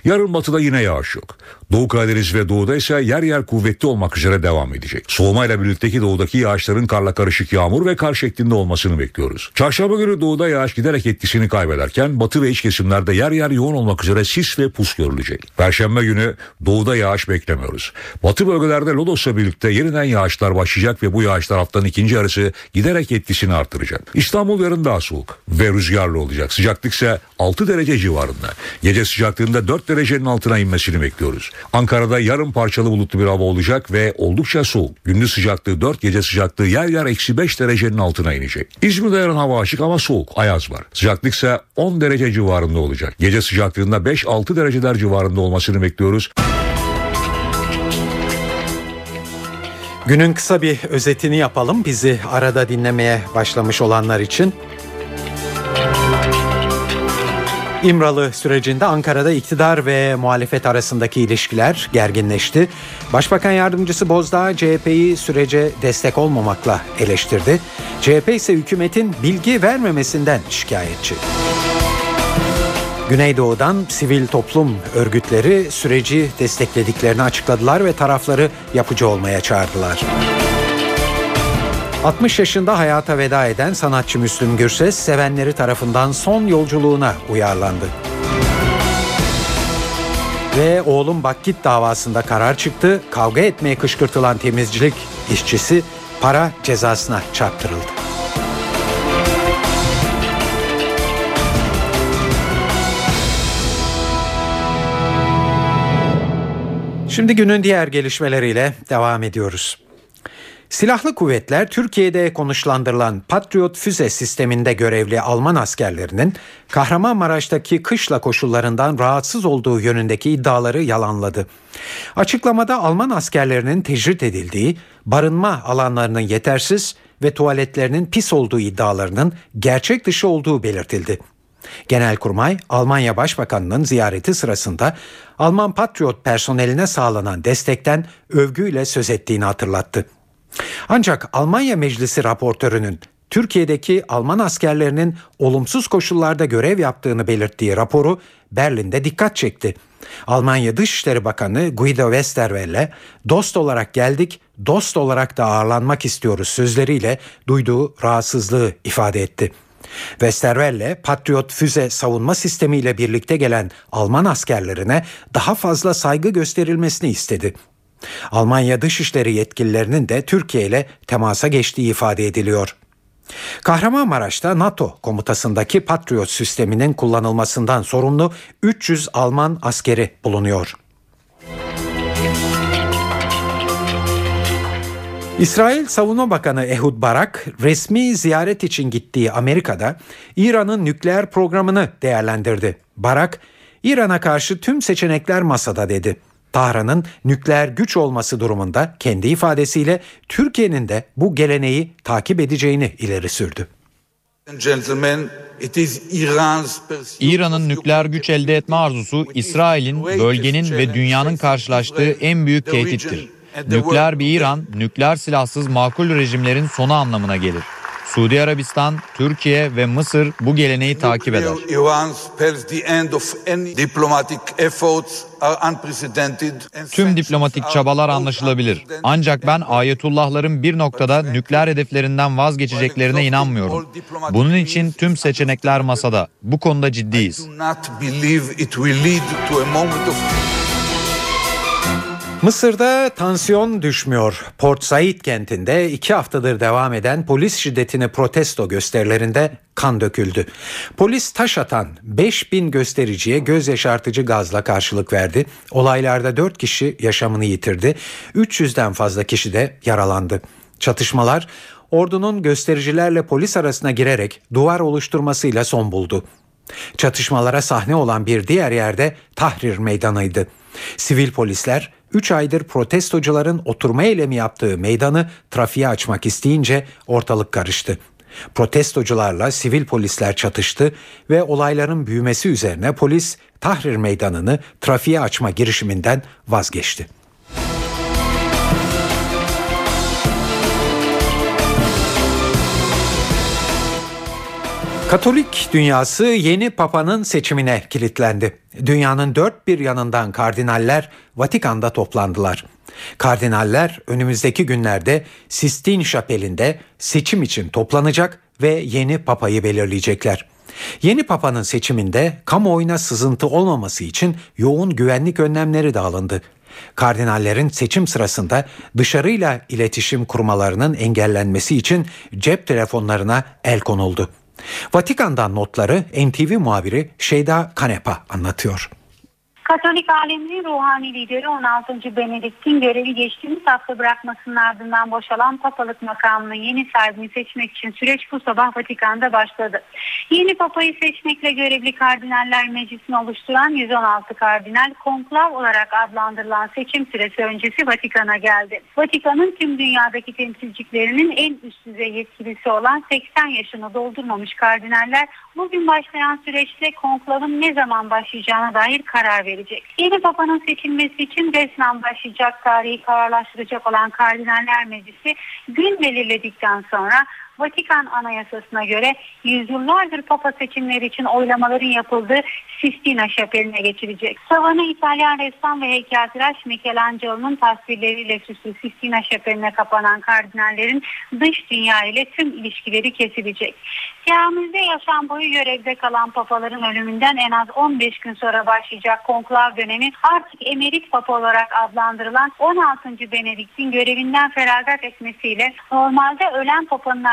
Yarın batıda yine yağış yok. Doğu Karadeniz ve doğuda ise yer yer kuvvetli olmak üzere devam edecek. Soğumayla birlikteki doğudaki yağışların karla karışık yağmur ve kar şeklinde olmasını bekliyoruz. Çarşamba günü doğuda yağış giderek etkisini kaybederken batı ve iç kesimlerde yer yer yoğun olmak üzere sis ve pus görülecek. Perşembe günü doğuda yağış beklemiyoruz. Batı bölgelerde lodos sonrasıyla birlikte yeniden yağışlar başlayacak ve bu yağışlar haftanın ikinci yarısı giderek etkisini artıracak. İstanbul yarın daha soğuk ve rüzgarlı olacak. Sıcaklık ise 6 derece civarında. Gece sıcaklığında 4 derecenin altına inmesini bekliyoruz. Ankara'da yarın parçalı bulutlu bir hava olacak ve oldukça soğuk. Gündüz sıcaklığı 4, gece sıcaklığı yer yer eksi 5 derecenin altına inecek. İzmir'de yarın hava açık ama soğuk, ayaz var. Sıcaklık ise 10 derece civarında olacak. Gece sıcaklığında 5-6 dereceler civarında olmasını bekliyoruz. Günün kısa bir özetini yapalım bizi arada dinlemeye başlamış olanlar için. İmralı sürecinde Ankara'da iktidar ve muhalefet arasındaki ilişkiler gerginleşti. Başbakan yardımcısı Bozdağ CHP'yi sürece destek olmamakla eleştirdi. CHP ise hükümetin bilgi vermemesinden şikayetçi. Güneydoğu'dan sivil toplum örgütleri süreci desteklediklerini açıkladılar ve tarafları yapıcı olmaya çağırdılar. 60 yaşında hayata veda eden sanatçı Müslüm Gürses sevenleri tarafından son yolculuğuna uyarlandı. Ve oğlum Bakkit davasında karar çıktı. Kavga etmeye kışkırtılan temizcilik işçisi para cezasına çarptırıldı. Şimdi günün diğer gelişmeleriyle devam ediyoruz. Silahlı kuvvetler Türkiye'de konuşlandırılan Patriot füze sisteminde görevli Alman askerlerinin Kahramanmaraş'taki kışla koşullarından rahatsız olduğu yönündeki iddiaları yalanladı. Açıklamada Alman askerlerinin tecrit edildiği, barınma alanlarının yetersiz ve tuvaletlerinin pis olduğu iddialarının gerçek dışı olduğu belirtildi. Genelkurmay Almanya Başbakanı'nın ziyareti sırasında Alman Patriot personeline sağlanan destekten övgüyle söz ettiğini hatırlattı. Ancak Almanya Meclisi raportörünün Türkiye'deki Alman askerlerinin olumsuz koşullarda görev yaptığını belirttiği raporu Berlin'de dikkat çekti. Almanya Dışişleri Bakanı Guido Westerwelle dost olarak geldik, dost olarak da ağırlanmak istiyoruz sözleriyle duyduğu rahatsızlığı ifade etti. Westerwelle Patriot füze savunma sistemiyle birlikte gelen Alman askerlerine daha fazla saygı gösterilmesini istedi. Almanya Dışişleri yetkililerinin de Türkiye ile temasa geçtiği ifade ediliyor. Kahramanmaraş'ta NATO komutasındaki Patriot sisteminin kullanılmasından sorumlu 300 Alman askeri bulunuyor. İsrail Savunma Bakanı Ehud Barak resmi ziyaret için gittiği Amerika'da İran'ın nükleer programını değerlendirdi. Barak, İran'a karşı tüm seçenekler masada dedi. Tahran'ın nükleer güç olması durumunda kendi ifadesiyle Türkiye'nin de bu geleneği takip edeceğini ileri sürdü. İran'ın nükleer güç elde etme arzusu İsrail'in, bölgenin ve dünyanın karşılaştığı en büyük tehdittir. Nükleer bir İran, nükleer silahsız makul rejimlerin sonu anlamına gelir. Suudi Arabistan, Türkiye ve Mısır bu geleneği takip eder. Tüm diplomatik çabalar anlaşılabilir. Ancak ben ayetullahların bir noktada nükleer hedeflerinden vazgeçeceklerine inanmıyorum. Bunun için tüm seçenekler masada. Bu konuda ciddiyiz. Mısır'da tansiyon düşmüyor. Port Said kentinde iki haftadır devam eden polis şiddetini protesto gösterilerinde kan döküldü. Polis taş atan 5000 göstericiye göz yaşartıcı gazla karşılık verdi. Olaylarda 4 kişi yaşamını yitirdi. 300'den fazla kişi de yaralandı. Çatışmalar ordunun göstericilerle polis arasına girerek duvar oluşturmasıyla son buldu. Çatışmalara sahne olan bir diğer yerde Tahrir Meydanı'ydı. Sivil polisler 3 aydır protestocuların oturma eylemi yaptığı meydanı trafiğe açmak isteyince ortalık karıştı. Protestocularla sivil polisler çatıştı ve olayların büyümesi üzerine polis Tahrir Meydanı'nı trafiğe açma girişiminden vazgeçti. Katolik dünyası yeni papanın seçimine kilitlendi. Dünyanın dört bir yanından kardinaller Vatikan'da toplandılar. Kardinaller önümüzdeki günlerde Sistine Şapeli'nde seçim için toplanacak ve yeni papayı belirleyecekler. Yeni papanın seçiminde kamuoyuna sızıntı olmaması için yoğun güvenlik önlemleri de alındı. Kardinallerin seçim sırasında dışarıyla iletişim kurmalarının engellenmesi için cep telefonlarına el konuldu. Vatikan'dan notları NTV muhabiri Şeyda Kanepa anlatıyor. Katolik aleminin ruhani lideri 16. Benedikt'in görevi geçtiğimiz hafta bırakmasının ardından boşalan papalık makamının yeni sahibini seçmek için süreç bu sabah Vatikan'da başladı. Yeni papayı seçmekle görevli kardinaller meclisini oluşturan 116 kardinal konklav olarak adlandırılan seçim süresi öncesi Vatikan'a geldi. Vatikan'ın tüm dünyadaki temsilciliklerinin en üst düzey yetkilisi olan 80 yaşını doldurmamış kardinaller bugün başlayan süreçte konklavın ne zaman başlayacağına dair karar verecek verecek. Yeni Papa'nın seçilmesi için resmen başlayacak tarihi kararlaştıracak olan Kardinaller Meclisi gün belirledikten sonra Vatikan Anayasası'na göre yüzyıllardır Papa seçimleri için oylamaların yapıldığı Sistina Şapeli'ne geçilecek. Tavanı İtalyan ressam ve heykeltıraş Michelangelo'nun tasvirleriyle süslü Sistina Şapeli'ne kapanan kardinallerin dış dünya ile tüm ilişkileri kesilecek. Camide yaşam boyu görevde kalan papaların ölümünden en az 15 gün sonra başlayacak konklav dönemi artık emerit papa olarak adlandırılan 16. Benedikt'in görevinden feragat etmesiyle normalde ölen papanın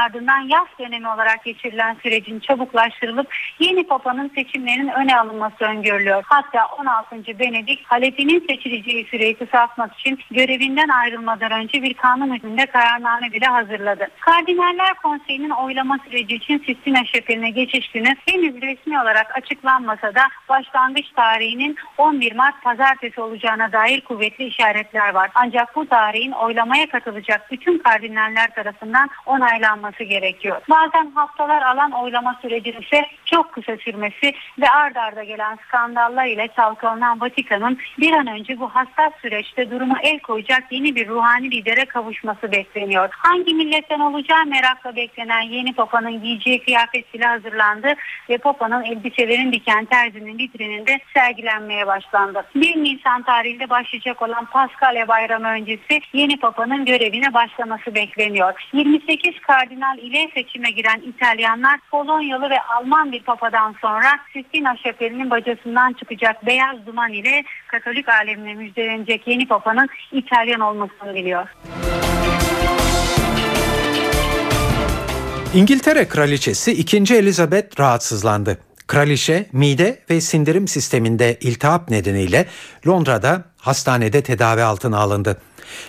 yaz dönemi olarak geçirilen sürecin çabuklaştırılıp yeni papanın seçimlerinin öne alınması öngörülüyor. Hatta 16. Benedikt halefinin seçileceği süreyi kısaltmak için görevinden ayrılmadan önce bir kanun hükmünde kararname bile hazırladı. Kardinaller Konseyi'nin oylama süreci için Sistina Şepeli'ne geçiş günü henüz resmi olarak açıklanmasa da başlangıç tarihinin 11 Mart pazartesi olacağına dair kuvvetli işaretler var. Ancak bu tarihin oylamaya katılacak bütün kardinaller tarafından onaylanması gerekiyor. Bazen haftalar alan oylama sürecinin ise çok kısa sürmesi ve ard arda gelen skandallar ile çalkalanan Vatikan'ın bir an önce bu hassas süreçte duruma el koyacak yeni bir ruhani lidere kavuşması bekleniyor. Hangi milletten olacağı merakla beklenen yeni papanın giyeceği kıyafet bile hazırlandı ve papanın elbiselerin diken terzinin vitrininde sergilenmeye başlandı. 1 Nisan tarihinde başlayacak olan Paskalya Bayramı öncesi yeni papanın görevine başlaması bekleniyor. 28 kardinal ile seçime giren İtalyanlar Polonyalı ve Alman bir papadan sonra Sistina Şapeli'nin bacasından çıkacak beyaz duman ile Katolik alemine müjdelenecek yeni papanın İtalyan olmasını biliyor. İngiltere Kraliçesi 2. Elizabeth rahatsızlandı. Kraliçe mide ve sindirim sisteminde iltihap nedeniyle Londra'da hastanede tedavi altına alındı.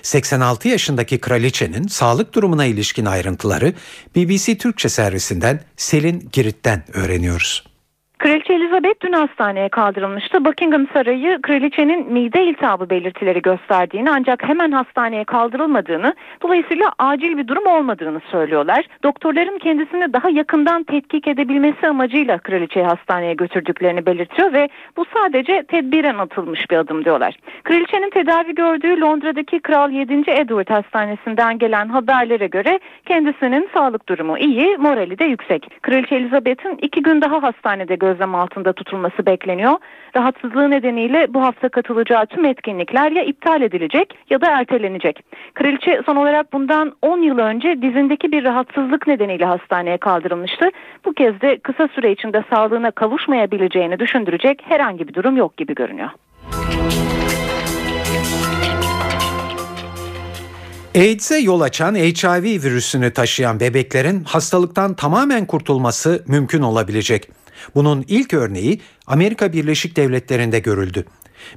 86 yaşındaki kraliçenin sağlık durumuna ilişkin ayrıntıları BBC Türkçe servisinden Selin Girit'ten öğreniyoruz. Kraliçe Elizabeth dün hastaneye kaldırılmıştı. Buckingham Sarayı kraliçenin mide iltihabı belirtileri gösterdiğini ancak hemen hastaneye kaldırılmadığını dolayısıyla acil bir durum olmadığını söylüyorlar. Doktorların kendisini daha yakından tetkik edebilmesi amacıyla kraliçeyi hastaneye götürdüklerini belirtiyor ve bu sadece tedbiren atılmış bir adım diyorlar. Kraliçenin tedavi gördüğü Londra'daki Kral 7. Edward Hastanesi'nden gelen haberlere göre kendisinin sağlık durumu iyi, morali de yüksek. Kraliçe Elizabeth'in iki gün daha hastanede gözlem altında tutulması bekleniyor. Rahatsızlığı nedeniyle bu hafta katılacağı tüm etkinlikler ya iptal edilecek ya da ertelenecek. Kraliçe son olarak bundan 10 yıl önce dizindeki bir rahatsızlık nedeniyle hastaneye kaldırılmıştı. Bu kez de kısa süre içinde sağlığına kavuşmayabileceğini düşündürecek herhangi bir durum yok gibi görünüyor. AIDS'e yol açan HIV virüsünü taşıyan bebeklerin hastalıktan tamamen kurtulması mümkün olabilecek. Bunun ilk örneği Amerika Birleşik Devletleri'nde görüldü.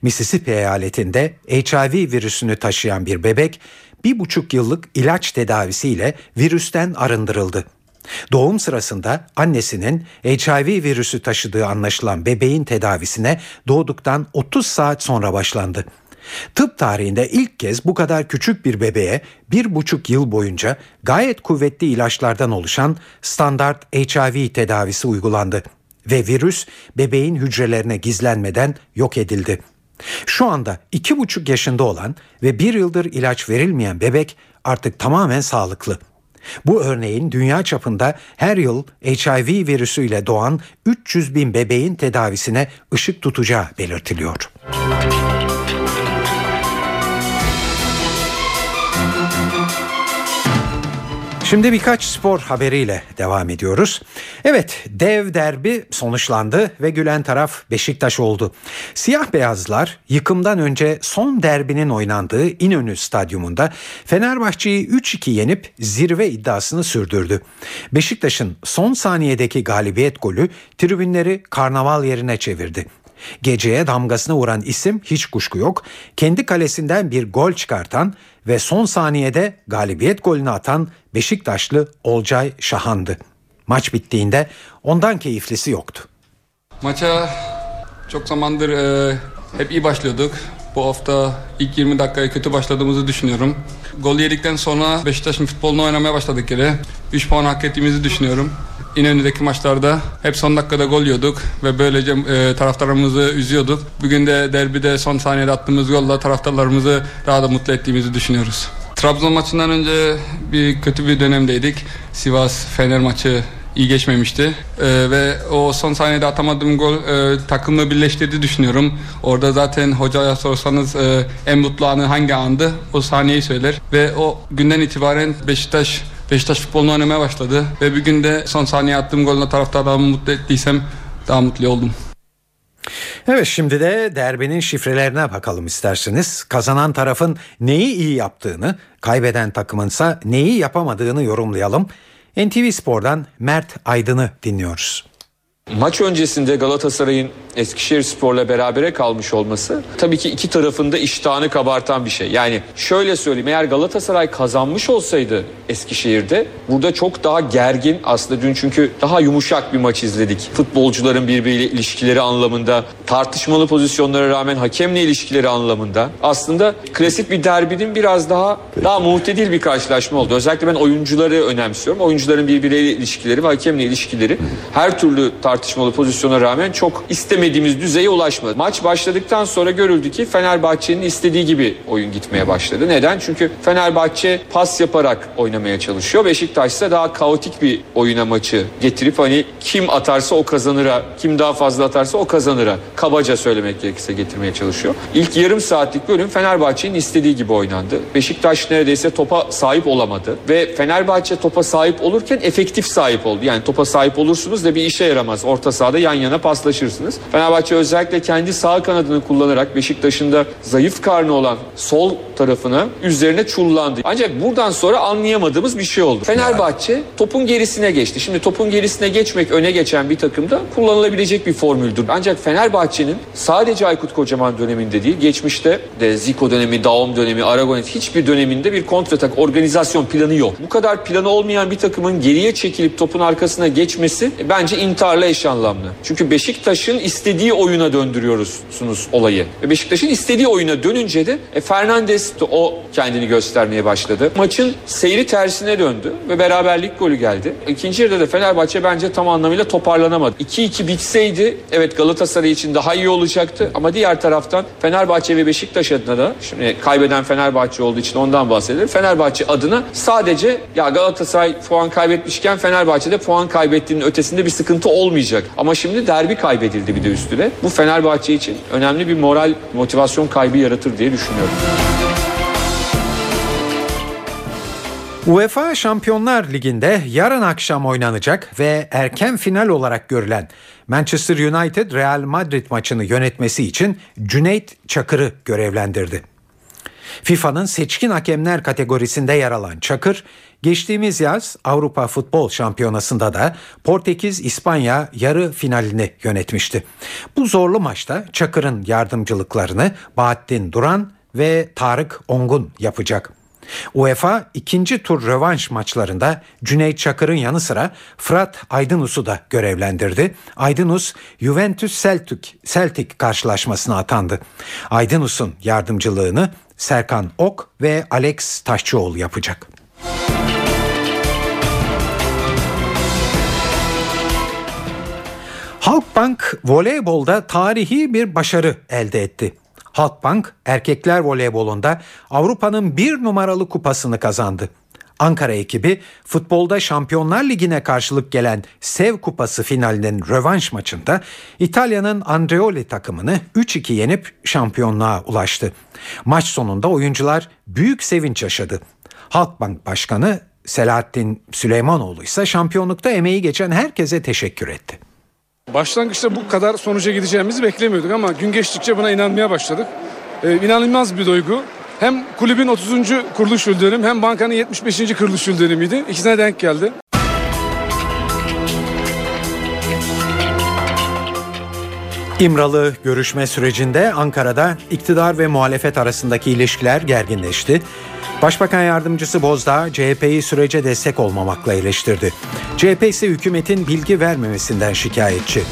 Mississippi eyaletinde HIV virüsünü taşıyan bir bebek bir buçuk yıllık ilaç tedavisiyle virüsten arındırıldı. Doğum sırasında annesinin HIV virüsü taşıdığı anlaşılan bebeğin tedavisine doğduktan 30 saat sonra başlandı. Tıp tarihinde ilk kez bu kadar küçük bir bebeğe bir buçuk yıl boyunca gayet kuvvetli ilaçlardan oluşan standart HIV tedavisi uygulandı ve virüs bebeğin hücrelerine gizlenmeden yok edildi. Şu anda iki buçuk yaşında olan ve bir yıldır ilaç verilmeyen bebek artık tamamen sağlıklı. Bu örneğin dünya çapında her yıl HIV virüsüyle doğan 300 bin bebeğin tedavisine ışık tutacağı belirtiliyor. Şimdi birkaç spor haberiyle devam ediyoruz. Evet dev derbi sonuçlandı ve gülen taraf Beşiktaş oldu. Siyah beyazlar yıkımdan önce son derbinin oynandığı İnönü Stadyumunda Fenerbahçe'yi 3-2 yenip zirve iddiasını sürdürdü. Beşiktaş'ın son saniyedeki galibiyet golü tribünleri karnaval yerine çevirdi. Geceye damgasını vuran isim hiç kuşku yok. Kendi kalesinden bir gol çıkartan ve son saniyede galibiyet golünü atan Beşiktaşlı Olcay Şahan'dı. Maç bittiğinde ondan keyiflisi yoktu. Maça çok zamandır e, hep iyi başlıyorduk. Bu hafta ilk 20 dakikaya kötü başladığımızı düşünüyorum. Gol yedikten sonra Beşiktaş'ın futbolunu oynamaya başladık yere. 3 puan hak ettiğimizi düşünüyorum. İnönü'deki maçlarda hep son dakikada gol yiyorduk ve böylece e, taraftarımızı üzüyorduk. Bugün de derbide son saniyede attığımız golla taraftarlarımızı daha da mutlu ettiğimizi düşünüyoruz. Trabzon maçından önce bir kötü bir dönemdeydik. Sivas Fener maçı iyi geçmemişti. Ee, ve o son saniyede atamadığım gol e, takımı birleştirdi düşünüyorum. Orada zaten hocaya sorsanız e, en mutlu anı hangi andı? O saniyeyi söyler. Ve o günden itibaren Beşiktaş Beşiktaş futbolunu oynamaya başladı. Ve bir günde son saniye attığım golle taraftarlarımı mutlu ettiysem daha mutlu oldum. Evet şimdi de derbinin şifrelerine bakalım isterseniz. Kazanan tarafın neyi iyi yaptığını, kaybeden takımınsa neyi yapamadığını yorumlayalım. NTV Spor'dan Mert Aydın'ı dinliyoruz. Maç öncesinde Galatasaray'ın Eskişehir Spor'la berabere kalmış olması tabii ki iki tarafında iştahını kabartan bir şey. Yani şöyle söyleyeyim eğer Galatasaray kazanmış olsaydı Eskişehir'de burada çok daha gergin aslında dün çünkü daha yumuşak bir maç izledik. Futbolcuların birbiriyle ilişkileri anlamında, tartışmalı pozisyonlara rağmen hakemle ilişkileri anlamında aslında klasik bir derbinin biraz daha daha muhtedil bir karşılaşma oldu. Özellikle ben oyuncuları önemsiyorum. Oyuncuların birbiriyle ilişkileri ve hakemle ilişkileri her türlü tartışmalı pozisyona rağmen çok istemediğimiz düzeye ulaşmadı. Maç başladıktan sonra görüldü ki Fenerbahçe'nin istediği gibi oyun gitmeye başladı. Neden? Çünkü Fenerbahçe pas yaparak oynamaya çalışıyor. Beşiktaş ise daha kaotik bir oyuna maçı getirip hani kim atarsa o kazanıra, kim daha fazla atarsa o kazanıra kabaca söylemek gerekirse getirmeye çalışıyor. İlk yarım saatlik bölüm Fenerbahçe'nin istediği gibi oynandı. Beşiktaş neredeyse topa sahip olamadı ve Fenerbahçe topa sahip olurken efektif sahip oldu. Yani topa sahip olursunuz da bir işe yaramaz. Orta sahada yan yana paslaşırsınız. Fenerbahçe özellikle kendi sağ kanadını kullanarak Beşiktaş'ın da zayıf karnı olan sol tarafına üzerine çullandı. Ancak buradan sonra anlayamadığımız bir şey oldu. Fenerbahçe topun gerisine geçti. Şimdi topun gerisine geçmek öne geçen bir takımda kullanılabilecek bir formüldür. Ancak Fenerbahçe'nin sadece Aykut Kocaman döneminde değil, geçmişte de Zico dönemi, Daum dönemi, Aragonet hiçbir döneminde bir kontratak organizasyon planı yok. Bu kadar planı olmayan bir takımın geriye çekilip topun arkasına geçmesi e, bence intiharla eş anlamlı. Çünkü Beşiktaş'ın istediği oyuna döndürüyorsunuz olayı. Ve Beşiktaş'ın istediği oyuna dönünce de e, Fernandes de o kendini göstermeye başladı. Maçın seyri tersine döndü ve beraberlik golü geldi. İkinci yarıda da Fenerbahçe bence tam anlamıyla toparlanamadı. 2-2 bitseydi evet Galatasaray için daha iyi olacaktı ama diğer taraftan Fenerbahçe ve Beşiktaş adına da şimdi kaybeden Fenerbahçe olduğu için ondan bahsedelim. Fenerbahçe adına sadece ya Galatasaray puan kaybetmişken Fenerbahçe'de puan kaybettiğinin ötesinde bir sıkıntı olmayacak. Ama şimdi derbi kaybedildi bir de üstüne. Bu Fenerbahçe için önemli bir moral motivasyon kaybı yaratır diye düşünüyorum. UEFA Şampiyonlar Ligi'nde yarın akşam oynanacak ve erken final olarak görülen Manchester United Real Madrid maçını yönetmesi için Cüneyt Çakır'ı görevlendirdi. FIFA'nın seçkin hakemler kategorisinde yer alan Çakır, geçtiğimiz yaz Avrupa Futbol Şampiyonası'nda da Portekiz-İspanya yarı finalini yönetmişti. Bu zorlu maçta Çakır'ın yardımcılıklarını Bahattin Duran ve Tarık Ongun yapacak. UEFA ikinci tur rövanş maçlarında Cüneyt Çakır'ın yanı sıra Fırat Aydınus'u da görevlendirdi. Aydınus Juventus Celtic, Celtic karşılaşmasına atandı. Aydınus'un yardımcılığını Serkan Ok ve Alex Taşçıoğlu yapacak. Halkbank voleybolda tarihi bir başarı elde etti. Halkbank erkekler voleybolunda Avrupa'nın bir numaralı kupasını kazandı. Ankara ekibi futbolda Şampiyonlar Ligi'ne karşılık gelen Sev Kupası finalinin rövanş maçında İtalya'nın Andreoli takımını 3-2 yenip şampiyonluğa ulaştı. Maç sonunda oyuncular büyük sevinç yaşadı. Halkbank Başkanı Selahattin Süleymanoğlu ise şampiyonlukta emeği geçen herkese teşekkür etti. Başlangıçta bu kadar sonuca gideceğimizi beklemiyorduk ama gün geçtikçe buna inanmaya başladık. Ee, inanılmaz bir duygu. Hem kulübün 30. kuruluş yıl dönümü hem bankanın 75. kuruluş yıl dönümüydü. İkisine denk geldi. İmralı görüşme sürecinde Ankara'da iktidar ve muhalefet arasındaki ilişkiler gerginleşti. Başbakan yardımcısı Bozdağ CHP'yi sürece destek olmamakla eleştirdi. CHP ise hükümetin bilgi vermemesinden şikayetçi.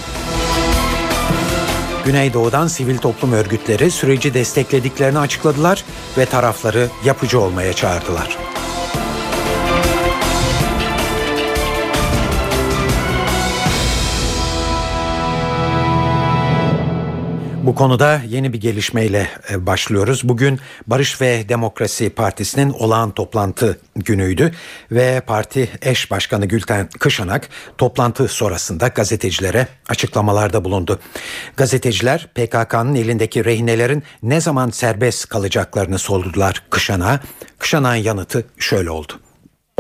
Güneydoğu'dan sivil toplum örgütleri süreci desteklediklerini açıkladılar ve tarafları yapıcı olmaya çağırdılar. Bu konuda yeni bir gelişmeyle e, başlıyoruz. Bugün Barış ve Demokrasi Partisi'nin olağan toplantı günüydü ve parti eş başkanı Gülten Kışanak toplantı sonrasında gazetecilere açıklamalarda bulundu. Gazeteciler PKK'nın elindeki rehinelerin ne zaman serbest kalacaklarını sordular Kışanak'a. Kışanak'ın yanıtı şöyle oldu.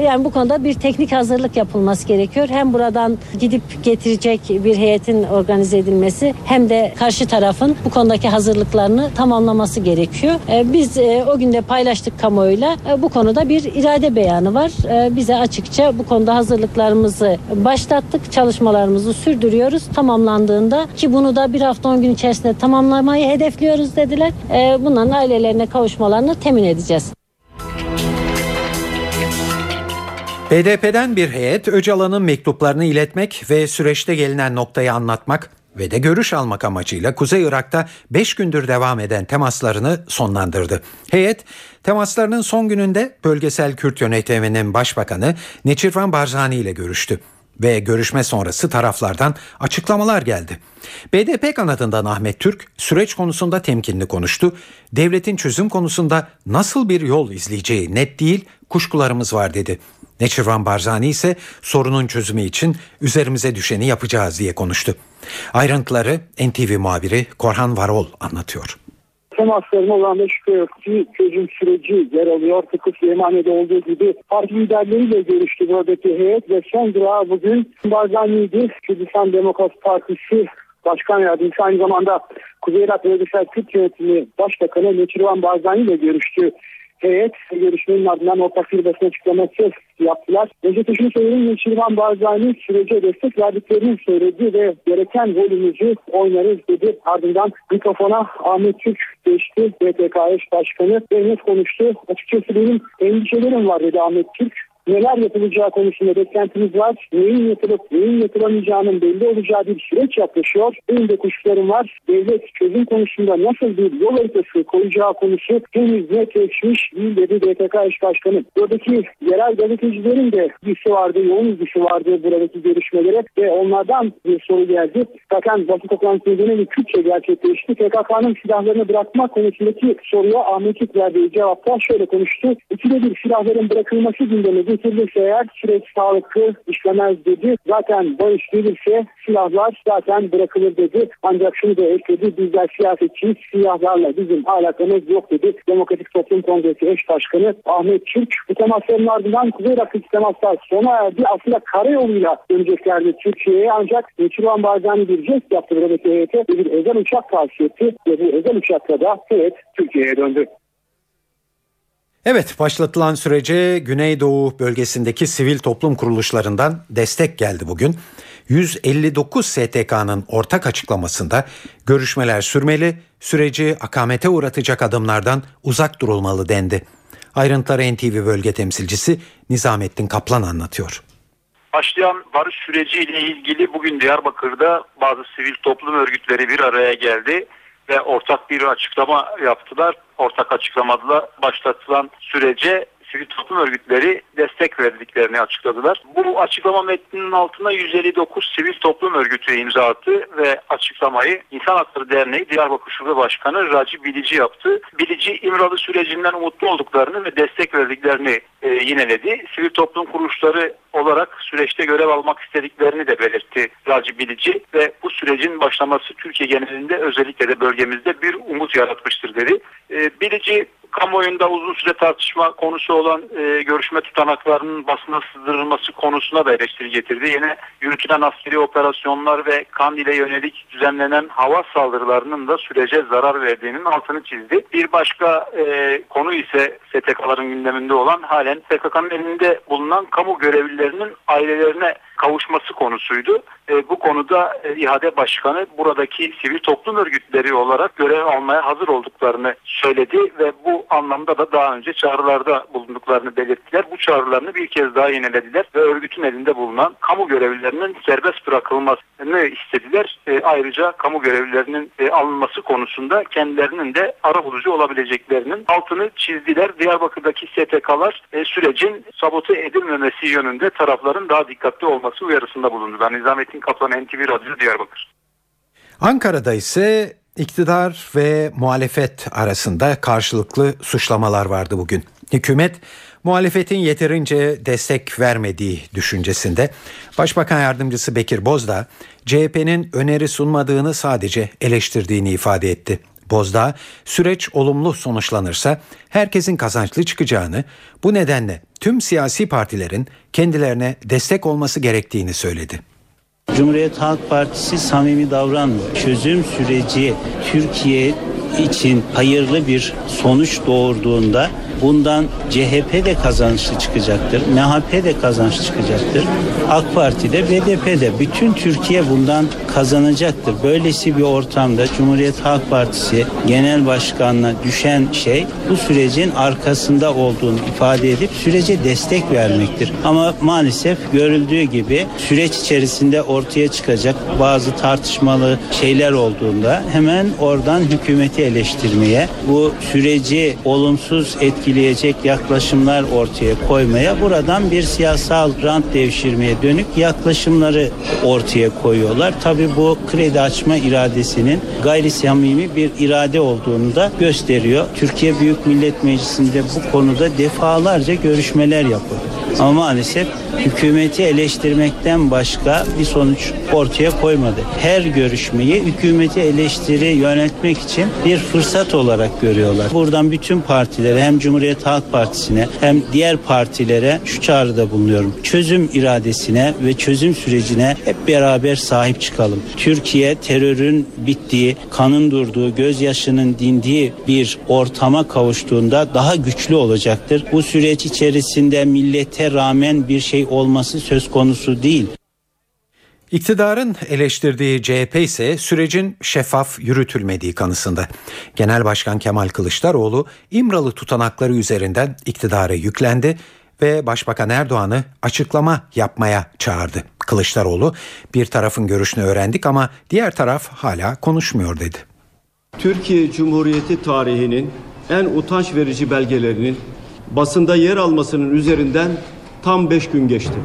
Yani bu konuda bir teknik hazırlık yapılması gerekiyor. Hem buradan gidip getirecek bir heyetin organize edilmesi hem de karşı tarafın bu konudaki hazırlıklarını tamamlaması gerekiyor. Ee, biz e, o günde paylaştık kamuoyuyla. E, bu konuda bir irade beyanı var. E, bize açıkça bu konuda hazırlıklarımızı başlattık. Çalışmalarımızı sürdürüyoruz. Tamamlandığında ki bunu da bir hafta on gün içerisinde tamamlamayı hedefliyoruz dediler. Bunların ailelerine kavuşmalarını temin edeceğiz. BDP'den bir heyet Öcalan'ın mektuplarını iletmek ve süreçte gelinen noktayı anlatmak ve de görüş almak amacıyla Kuzey Irak'ta 5 gündür devam eden temaslarını sonlandırdı. Heyet temaslarının son gününde bölgesel Kürt yönetiminin başbakanı Neçirvan Barzani ile görüştü ve görüşme sonrası taraflardan açıklamalar geldi. BDP kanadından Ahmet Türk süreç konusunda temkinli konuştu. Devletin çözüm konusunda nasıl bir yol izleyeceği net değil, kuşkularımız var dedi. Neçirvan Barzani ise sorunun çözümü için üzerimize düşeni yapacağız diye konuştu. Ayrıntıları NTV muhabiri Korhan Varol anlatıyor. Temasların olan da çözüm süreci yer alıyor. Tıpkı Süleymaniye'de olduğu gibi parti liderleriyle görüştü buradaki heyet ve son durağı bugün Barzani'ydi. Kürdistan Demokrat Partisi Başkan Yardımcısı aynı zamanda Kuzey Irak Bölgesel Kürt Yönetimi Başbakanı Neçirvan Barzani ile görüştü heyet görüşmenin ardından ortak bir basın açıklaması yaptılar. Öncelikle şunu söyleyeyim. Neçirvan Barzani sürece destek verdiklerini söyledi ve gereken rolümüzü oynarız dedi. Ardından mikrofona Ahmet Türk geçti. BTK eş başkanı ve net konuştu. Açıkçası benim endişelerim var dedi Ahmet Türk neler yapılacağı konusunda beklentimiz var. Neyin yapılıp neyin yapılamayacağının belli olacağı bir süreç yaklaşıyor. Benim de kuşlarım var. Devlet çözüm konusunda nasıl bir yol haritası koyacağı konusu henüz netleşmiş değil dedi DTK eş başkanı. Buradaki yerel gazetecilerin de ilgisi vardı, yoğun ilgisi vardı buradaki görüşmelere ve onlardan bir soru geldi. Zaten basın toplantısında dönemi Kürtçe gerçekleşti. PKK'nın silahlarını bırakma konusundaki soruya Ahmet Türk verdiği cevapta şöyle konuştu. İkide bir silahların bırakılması gündemi getirilirse eğer süreç sağlıklı işlemez dedi. Zaten barış gelirse silahlar zaten bırakılır dedi. Ancak şunu da ekledi. Bizler siyasetçiyiz. Silahlarla bizim alakamız yok dedi. Demokratik Toplum Kongresi eş başkanı Ahmet Türk. Bu temasların ardından Kuzey Irak'taki temaslar sona erdi. Aslında karayoluyla döneceklerdi Türkiye'ye ancak Çırvan Barzani bir jest yaptı buradaki heyete bir özel uçak tavsiye etti. Ve bu özel uçakla da heyet Türkiye'ye döndü. Evet başlatılan sürece Güneydoğu bölgesindeki sivil toplum kuruluşlarından destek geldi bugün. 159 STK'nın ortak açıklamasında görüşmeler sürmeli, süreci akamete uğratacak adımlardan uzak durulmalı dendi. Ayrıntıları NTV bölge temsilcisi Nizamettin Kaplan anlatıyor. Başlayan barış süreciyle ilgili bugün Diyarbakır'da bazı sivil toplum örgütleri bir araya geldi ve ortak bir açıklama yaptılar. Ortak açıklamada başlatılan sürece sivil toplum örgütleri destek verdiklerini açıkladılar. Bu açıklama metninin altına 159 sivil toplum örgütü imza attı ve açıklamayı İnsan Hakları Derneği Diyarbakır Şube Başkanı Raci Bilici yaptı. Bilici İmralı sürecinden umutlu olduklarını ve destek verdiklerini e, yineledi. Sivil toplum kuruluşları olarak süreçte görev almak istediklerini de belirtti Raci Bilici ve bu sürecin başlaması Türkiye genelinde özellikle de bölgemizde bir umut yaratmıştır dedi. E, Bilici kamuoyunda uzun süre tartışma konusu olan e, görüşme tutanaklarının basına sızdırılması konusuna da eleştiri getirdi. Yine yürütülen askeri operasyonlar ve Kandil'e yönelik düzenlenen hava saldırılarının da sürece zarar verdiğinin altını çizdi. Bir başka e, konu ise STK'ların gündeminde olan halen PKK'nın elinde bulunan kamu görevlilerinin ailelerine kavuşması konusuydu. E, bu konuda e, İHA'de Başkanı buradaki sivil toplum örgütleri olarak görev almaya hazır olduklarını söyledi ve bu anlamda da daha önce çağrılarda bulunduklarını belirttiler. Bu çağrılarını bir kez daha yenilediler ve örgütün elinde bulunan kamu görevlilerinin serbest bırakılmasını istediler. E, ayrıca kamu görevlilerinin e, alınması konusunda kendilerinin de ara bulucu olabileceklerinin altını çizdiler. Diyarbakır'daki STK'lar e, sürecin sabote edilmemesi yönünde tarafların daha dikkatli olması uyarısında bulundu. Ben Nizamettin Kaplan NTV Radyo Diyarbakır. Ankara'da ise iktidar ve muhalefet arasında karşılıklı suçlamalar vardı bugün. Hükümet muhalefetin yeterince destek vermediği düşüncesinde. Başbakan yardımcısı Bekir Bozdağ CHP'nin öneri sunmadığını sadece eleştirdiğini ifade etti. Bozdağ süreç olumlu sonuçlanırsa herkesin kazançlı çıkacağını, bu nedenle tüm siyasi partilerin kendilerine destek olması gerektiğini söyledi. Cumhuriyet Halk Partisi samimi davranmıyor. Çözüm süreci Türkiye için hayırlı bir sonuç doğurduğunda bundan CHP de kazançlı çıkacaktır. MHP de kazançlı çıkacaktır. AK Parti de BDP de bütün Türkiye bundan kazanacaktır. Böylesi bir ortamda Cumhuriyet Halk Partisi Genel Başkanına düşen şey bu sürecin arkasında olduğunu ifade edip sürece destek vermektir. Ama maalesef görüldüğü gibi süreç içerisinde ortaya çıkacak bazı tartışmalı şeyler olduğunda hemen oradan hükümeti eleştirmeye, bu süreci olumsuz etkileyecek yaklaşımlar ortaya koymaya, buradan bir siyasal rant devşirmeye dönük yaklaşımları ortaya koyuyorlar. Tabii bu kredi açma iradesinin gayri samimi bir irade olduğunu da gösteriyor. Türkiye Büyük Millet Meclisi'nde bu konuda defalarca görüşmeler yapıldı. Ama maalesef hükümeti eleştirmekten başka bir sonuç ortaya koymadı. Her görüşmeyi hükümeti eleştiri yönetmek için bir fırsat olarak görüyorlar. Buradan bütün partilere hem Cumhuriyet Halk Partisi'ne hem diğer partilere şu çağrıda bulunuyorum. Çözüm iradesine ve çözüm sürecine hep beraber sahip çıkalım. Türkiye terörün bittiği, kanın durduğu, gözyaşının dindiği bir ortama kavuştuğunda daha güçlü olacaktır. Bu süreç içerisinde millete rağmen bir şey olması söz konusu değil. İktidarın eleştirdiği CHP ise sürecin şeffaf yürütülmediği kanısında. Genel Başkan Kemal Kılıçdaroğlu İmralı tutanakları üzerinden iktidara yüklendi ve Başbakan Erdoğan'ı açıklama yapmaya çağırdı. Kılıçdaroğlu bir tarafın görüşünü öğrendik ama diğer taraf hala konuşmuyor dedi. Türkiye Cumhuriyeti tarihinin en utanç verici belgelerinin basında yer almasının üzerinden tam 5 gün geçti.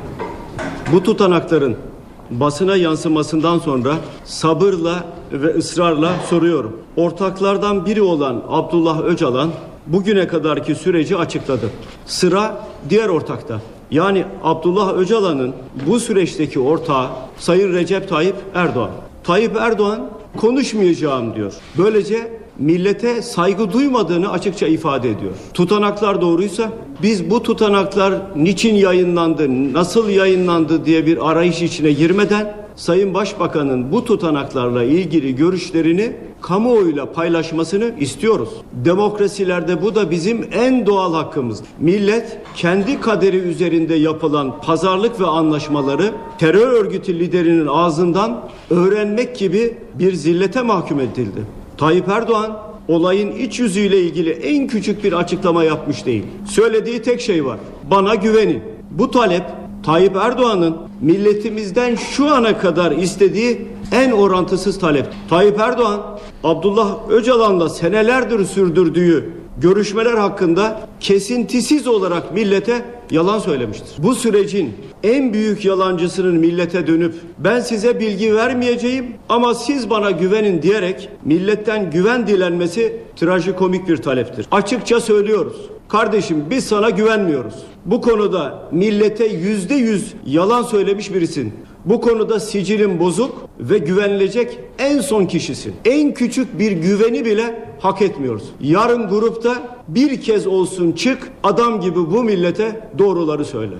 Bu tutanakların basına yansımasından sonra sabırla ve ısrarla soruyorum. Ortaklardan biri olan Abdullah Öcalan bugüne kadarki süreci açıkladı. Sıra diğer ortakta. Yani Abdullah Öcalan'ın bu süreçteki ortağı Sayın Recep Tayyip Erdoğan. Tayyip Erdoğan konuşmayacağım diyor. Böylece millete saygı duymadığını açıkça ifade ediyor. Tutanaklar doğruysa biz bu tutanaklar niçin yayınlandı, nasıl yayınlandı diye bir arayış içine girmeden Sayın Başbakan'ın bu tutanaklarla ilgili görüşlerini kamuoyuyla paylaşmasını istiyoruz. Demokrasilerde bu da bizim en doğal hakkımız. Millet kendi kaderi üzerinde yapılan pazarlık ve anlaşmaları terör örgütü liderinin ağzından öğrenmek gibi bir zillete mahkum edildi. Tayyip Erdoğan olayın iç yüzüyle ilgili en küçük bir açıklama yapmış değil. Söylediği tek şey var. Bana güvenin. Bu talep Tayyip Erdoğan'ın milletimizden şu ana kadar istediği en orantısız talep. Tayyip Erdoğan Abdullah Öcalan'la senelerdir sürdürdüğü görüşmeler hakkında kesintisiz olarak millete yalan söylemiştir. Bu sürecin en büyük yalancısının millete dönüp ben size bilgi vermeyeceğim ama siz bana güvenin diyerek milletten güven dilenmesi trajikomik bir taleptir. Açıkça söylüyoruz. Kardeşim biz sana güvenmiyoruz. Bu konuda millete yüzde yüz yalan söylemiş birisin. Bu konuda sicilin bozuk ve güvenilecek en son kişisin. En küçük bir güveni bile hak etmiyoruz. Yarın grupta bir kez olsun çık adam gibi bu millete doğruları söyle.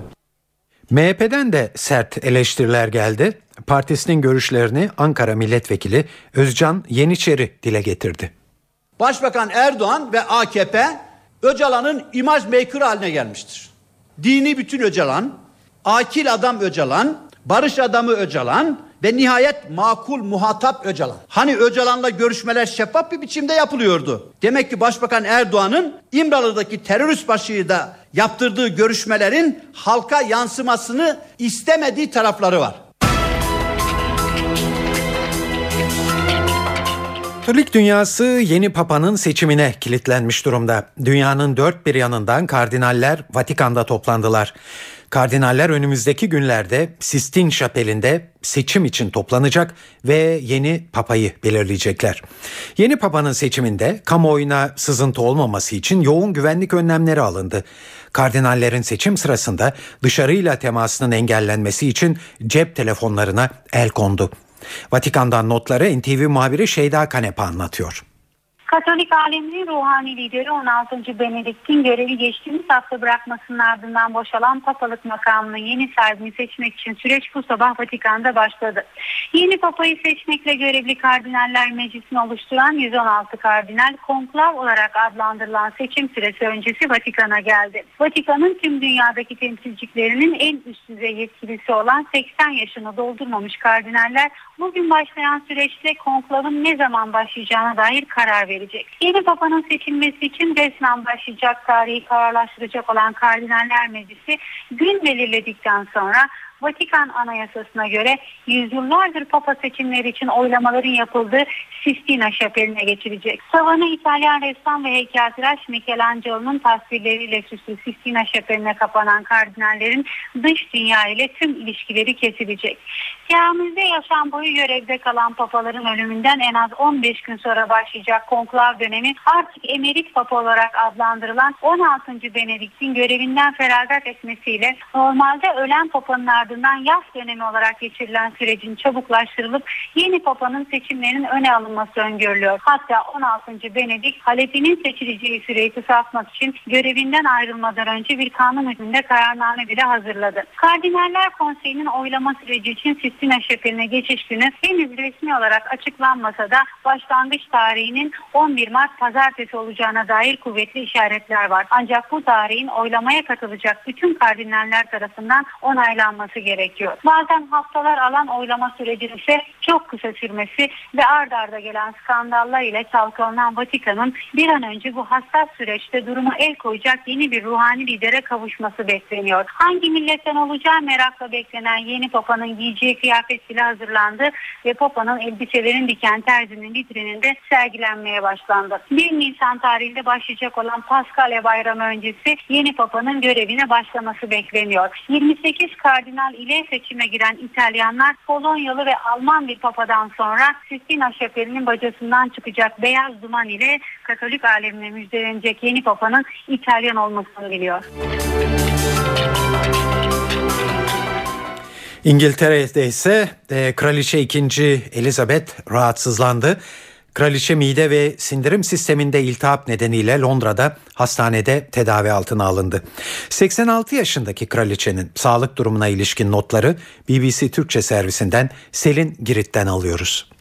MHP'den de sert eleştiriler geldi. Partisinin görüşlerini Ankara Milletvekili Özcan Yeniçeri dile getirdi. Başbakan Erdoğan ve AKP Öcalan'ın imaj maker haline gelmiştir. Dini bütün Öcalan, akil adam Öcalan, barış adamı Öcalan ve nihayet makul muhatap Öcalan. Hani Öcalan'la görüşmeler şeffaf bir biçimde yapılıyordu. Demek ki Başbakan Erdoğan'ın İmralı'daki terörist başıyla da yaptırdığı görüşmelerin halka yansımasını istemediği tarafları var. Katolik dünyası yeni papanın seçimine kilitlenmiş durumda. Dünyanın dört bir yanından kardinaller Vatikan'da toplandılar. Kardinaller önümüzdeki günlerde Sistin Şapeli'nde seçim için toplanacak ve yeni papayı belirleyecekler. Yeni papanın seçiminde kamuoyuna sızıntı olmaması için yoğun güvenlik önlemleri alındı. Kardinallerin seçim sırasında dışarıyla temasının engellenmesi için cep telefonlarına el kondu. Vatikan'dan notları NTV muhabiri Şeyda Kanepa anlatıyor. Katolik aleminin ruhani lideri 16. Benedikt'in görevi geçtiğimiz hafta bırakmasının ardından boşalan papalık makamının yeni sahibini seçmek için süreç bu sabah Vatikan'da başladı. Yeni papayı seçmekle görevli kardinaller meclisini oluşturan 116 kardinal konklav olarak adlandırılan seçim süresi öncesi Vatikan'a geldi. Vatikan'ın tüm dünyadaki temsilciliklerinin en üst düzey yetkilisi olan 80 yaşını doldurmamış kardinaller bugün başlayan süreçte konklavın ne zaman başlayacağına dair karar verecek verecek. Yeni Papa'nın seçilmesi için resmen başlayacak tarihi kararlaştıracak olan Kardinaller Meclisi gün belirledikten sonra Vatikan Anayasası'na göre yüzyıllardır Papa seçimleri için oylamaların yapıldığı Sistina Şapeli'ne geçilecek. Tavanı İtalyan ressam ve heykeltıraş Michelangelo'nun tasvirleriyle süslü Sistina Şapeli'ne kapanan kardinallerin dış dünya ile tüm ilişkileri kesilecek. Kıyamizde yaşam boyu görevde kalan papaların ölümünden en az 15 gün sonra başlayacak konklav dönemi artık emerit papa olarak adlandırılan 16. Benedikt'in görevinden feragat etmesiyle normalde ölen papanın yaz dönemi olarak geçirilen sürecin çabuklaştırılıp yeni papanın seçimlerinin öne alınması öngörülüyor. Hatta 16. Benedikt Halep'inin seçileceği süreyi kısaltmak için görevinden ayrılmadan önce bir kanun hükmünde kararname bile hazırladı. Kardinaller Konseyi'nin oylama süreci için Sistina Şapeli'ne geçiş günü henüz resmi olarak açıklanmasa da başlangıç tarihinin 11 Mart pazartesi olacağına dair kuvvetli işaretler var. Ancak bu tarihin oylamaya katılacak bütün kardinaller tarafından onaylanması gerekiyor. Bazen haftalar alan oylama sürecinin ise çok kısa sürmesi ve ard arda gelen skandallar ile çalkalanan Vatikan'ın bir an önce bu hassas süreçte duruma el koyacak yeni bir ruhani lidere kavuşması bekleniyor. Hangi milletten olacağı merakla beklenen yeni papanın giyeceği kıyafet bile hazırlandı ve papanın elbiselerin diken terzinin vitrininde sergilenmeye başlandı. 1 Nisan tarihinde başlayacak olan Paskalya Bayramı öncesi yeni papanın görevine başlaması bekleniyor. 28 kardinal ile seçime giren İtalyanlar Polonyalı ve Alman bir papadan sonra Sistina Şapeli'nin bacasından çıkacak beyaz duman ile Katolik alemine müjdelenecek yeni papanın İtalyan olmasını biliyor. İngiltere'de ise e, Kraliçe 2. Elizabeth rahatsızlandı. Kraliçe mide ve sindirim sisteminde iltihap nedeniyle Londra'da hastanede tedavi altına alındı. 86 yaşındaki kraliçenin sağlık durumuna ilişkin notları BBC Türkçe servisinden Selin Girit'ten alıyoruz.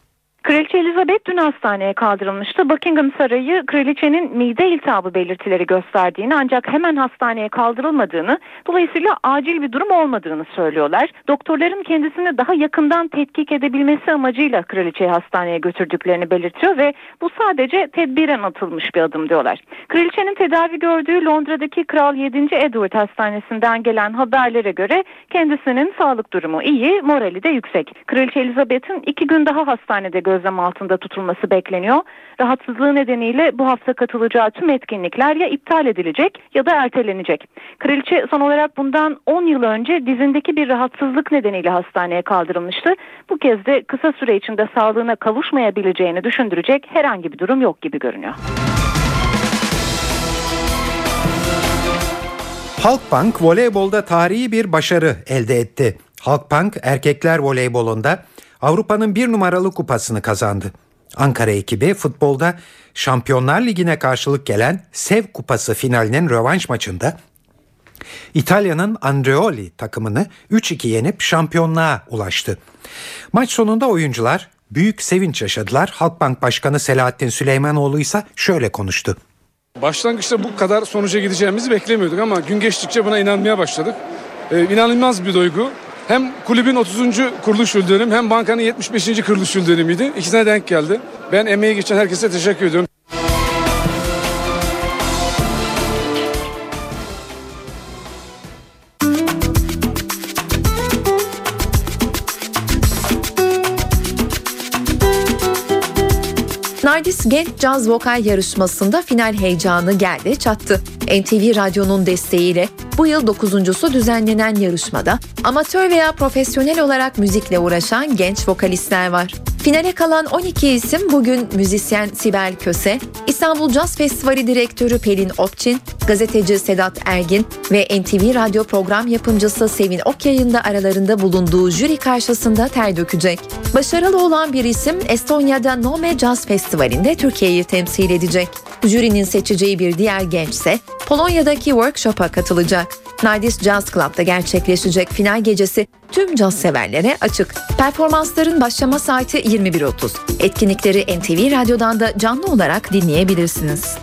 Kraliçe Elizabeth dün hastaneye kaldırılmıştı. Buckingham Sarayı kraliçenin mide iltihabı belirtileri gösterdiğini ancak hemen hastaneye kaldırılmadığını dolayısıyla acil bir durum olmadığını söylüyorlar. Doktorların kendisini daha yakından tetkik edebilmesi amacıyla kraliçeyi hastaneye götürdüklerini belirtiyor ve bu sadece tedbiren atılmış bir adım diyorlar. Kraliçenin tedavi gördüğü Londra'daki Kral 7. Edward Hastanesi'nden gelen haberlere göre kendisinin sağlık durumu iyi, morali de yüksek. Kraliçe Elizabeth'in iki gün daha hastanede gözlem altında tutulması bekleniyor. Rahatsızlığı nedeniyle bu hafta katılacağı tüm etkinlikler ya iptal edilecek ya da ertelenecek. Kraliçe son olarak bundan 10 yıl önce dizindeki bir rahatsızlık nedeniyle hastaneye kaldırılmıştı. Bu kez de kısa süre içinde sağlığına kavuşmayabileceğini düşündürecek herhangi bir durum yok gibi görünüyor. Halkbank voleybolda tarihi bir başarı elde etti. Halkbank erkekler voleybolunda Avrupa'nın bir numaralı kupasını kazandı. Ankara ekibi futbolda Şampiyonlar Ligi'ne karşılık gelen Sev Kupası finalinin rövanş maçında İtalya'nın Andreoli takımını 3-2 yenip şampiyonluğa ulaştı. Maç sonunda oyuncular büyük sevinç yaşadılar. Halkbank Başkanı Selahattin Süleymanoğlu ise şöyle konuştu. Başlangıçta bu kadar sonuca gideceğimizi beklemiyorduk ama gün geçtikçe buna inanmaya başladık. Ee, inanılmaz bir duygu. Hem kulübün 30. kuruluş yıl hem bankanın 75. kuruluş yıl dönümüydü. İkisine denk geldi. Ben emeği geçen herkese teşekkür ediyorum. Nardis Genç Caz Vokal Yarışması'nda final heyecanı geldi çattı. NTV Radyo'nun desteğiyle bu yıl dokuzuncusu düzenlenen yarışmada amatör veya profesyonel olarak müzikle uğraşan genç vokalistler var. Finale kalan 12 isim bugün müzisyen Sibel Köse, İstanbul Caz Festivali Direktörü Pelin Okçin, gazeteci Sedat Ergin ve NTV Radyo program yapımcısı Sevin Okyay'ın da aralarında bulunduğu jüri karşısında ter dökecek. Başarılı olan bir isim Estonya'da Nome Jazz Festivali'nde Türkiye'yi temsil edecek. Jürinin seçeceği bir diğer gençse Polonya'daki workshop'a katılacak. Nardis Jazz Club'da gerçekleşecek final gecesi tüm caz severlere açık. Performansların başlama saati 21.30. Etkinlikleri NTV Radyo'dan da canlı olarak dinleyebilirsiniz.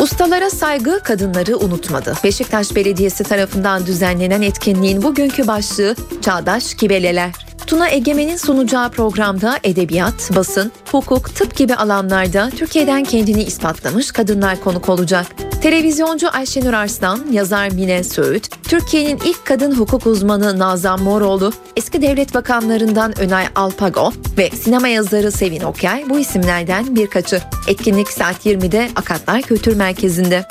Ustalara saygı kadınları unutmadı. Beşiktaş Belediyesi tarafından düzenlenen etkinliğin bugünkü başlığı Çağdaş Kibeleler. Tuna Egemen'in sunacağı programda edebiyat, basın, hukuk, tıp gibi alanlarda Türkiye'den kendini ispatlamış kadınlar konuk olacak. Televizyoncu Ayşenur Arslan, yazar Mine Söğüt, Türkiye'nin ilk kadın hukuk uzmanı Nazan Moroğlu, eski devlet bakanlarından Önay Alpago ve sinema yazarı Sevin Okyay bu isimlerden birkaçı. Etkinlik saat 20'de Akatlar Kültür Merkezi'nde.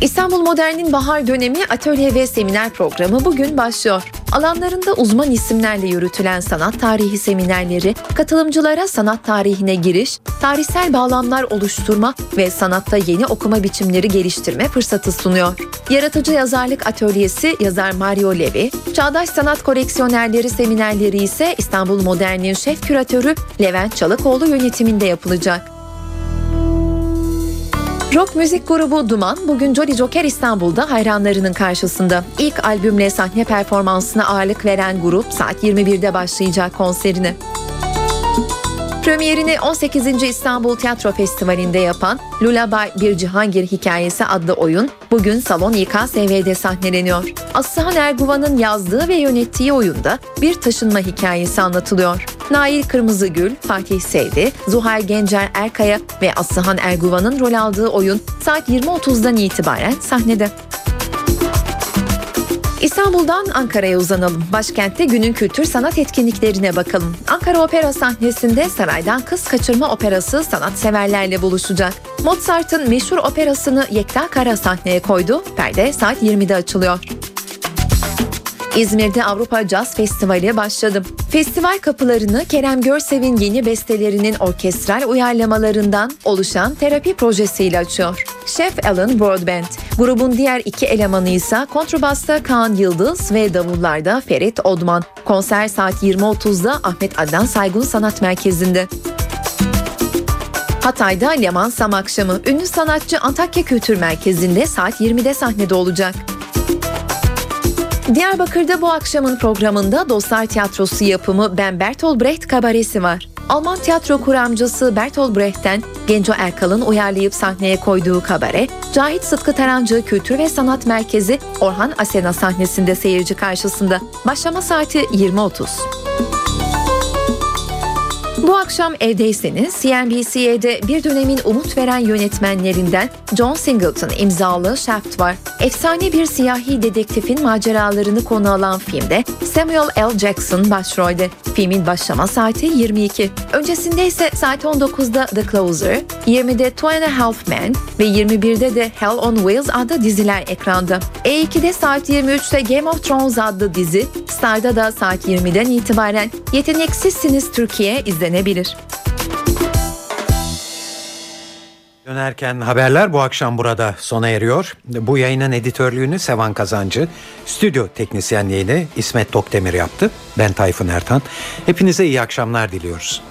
İstanbul Modern'in bahar dönemi atölye ve seminer programı bugün başlıyor. Alanlarında uzman isimlerle yürütülen sanat tarihi seminerleri, katılımcılara sanat tarihine giriş, tarihsel bağlamlar oluşturma ve sanatta yeni okuma biçimleri geliştirme fırsatı sunuyor. Yaratıcı Yazarlık Atölyesi yazar Mario Levi, Çağdaş Sanat Koleksiyonerleri seminerleri ise İstanbul Modern'in şef küratörü Levent Çalıkoğlu yönetiminde yapılacak. Rock müzik grubu Duman bugün Jolly Joker İstanbul'da hayranlarının karşısında. İlk albümle sahne performansına ağırlık veren grup saat 21'de başlayacak konserine. Premierini 18. İstanbul Tiyatro Festivali'nde yapan Lullaby Bir Cihangir Hikayesi adlı oyun bugün Salon İKSV'de sahneleniyor. Aslıhan Erguvan'ın yazdığı ve yönettiği oyunda bir taşınma hikayesi anlatılıyor. Nail Kırmızıgül, Fatih Sevdi, Zuhal Gencer Erkaya ve Aslıhan Erguvan'ın rol aldığı oyun saat 20.30'dan itibaren sahnede. İstanbul'dan Ankara'ya uzanalım. Başkentte günün kültür sanat etkinliklerine bakalım. Ankara Opera sahnesinde Saraydan Kız Kaçırma Operası sanatseverlerle buluşacak. Mozart'ın meşhur operasını Yekta Kara sahneye koydu. Perde saat 20'de açılıyor. İzmir'de Avrupa Caz Festivali başladı. Festival kapılarını Kerem Görsev'in yeni bestelerinin orkestral uyarlamalarından oluşan terapi projesiyle açıyor. Chef Alan Broadbent, grubun diğer iki elemanı ise kontrbasta Kaan Yıldız ve davullarda Ferit Odman. Konser saat 20.30'da Ahmet Adnan Saygun Sanat Merkezi'nde. Hatay'da Leman Sam akşamı ünlü sanatçı Antakya Kültür Merkezi'nde saat 20'de sahnede olacak. Diyarbakır'da bu akşamın programında Dostlar Tiyatrosu yapımı Ben Bertolt Brecht kabaresi var. Alman tiyatro kuramcısı Bertolt Brecht'ten Genco Erkal'ın uyarlayıp sahneye koyduğu kabare, Cahit Sıtkı Tarancı Kültür ve Sanat Merkezi Orhan Asena sahnesinde seyirci karşısında. Başlama saati 20.30. Bu akşam evdeyseniz CNBC'de bir dönemin umut veren yönetmenlerinden John Singleton imzalı Shaft var. Efsane bir siyahi dedektifin maceralarını konu alan filmde Samuel L. Jackson başrolde. Filmin başlama saati 22. Öncesinde ise saat 19'da The Closer, 20'de Two and a Half Men ve 21'de de Hell on Wheels adlı diziler ekranda. E2'de saat 23'te Game of Thrones adlı dizi, Star'da da saat 20'den itibaren Yeteneksizsiniz Türkiye izlenebilir. Dönerken haberler bu akşam burada sona eriyor. Bu yayının editörlüğünü Sevan Kazancı, stüdyo teknisyenliğini İsmet Tokdemir yaptı. Ben Tayfun Ertan. Hepinize iyi akşamlar diliyoruz.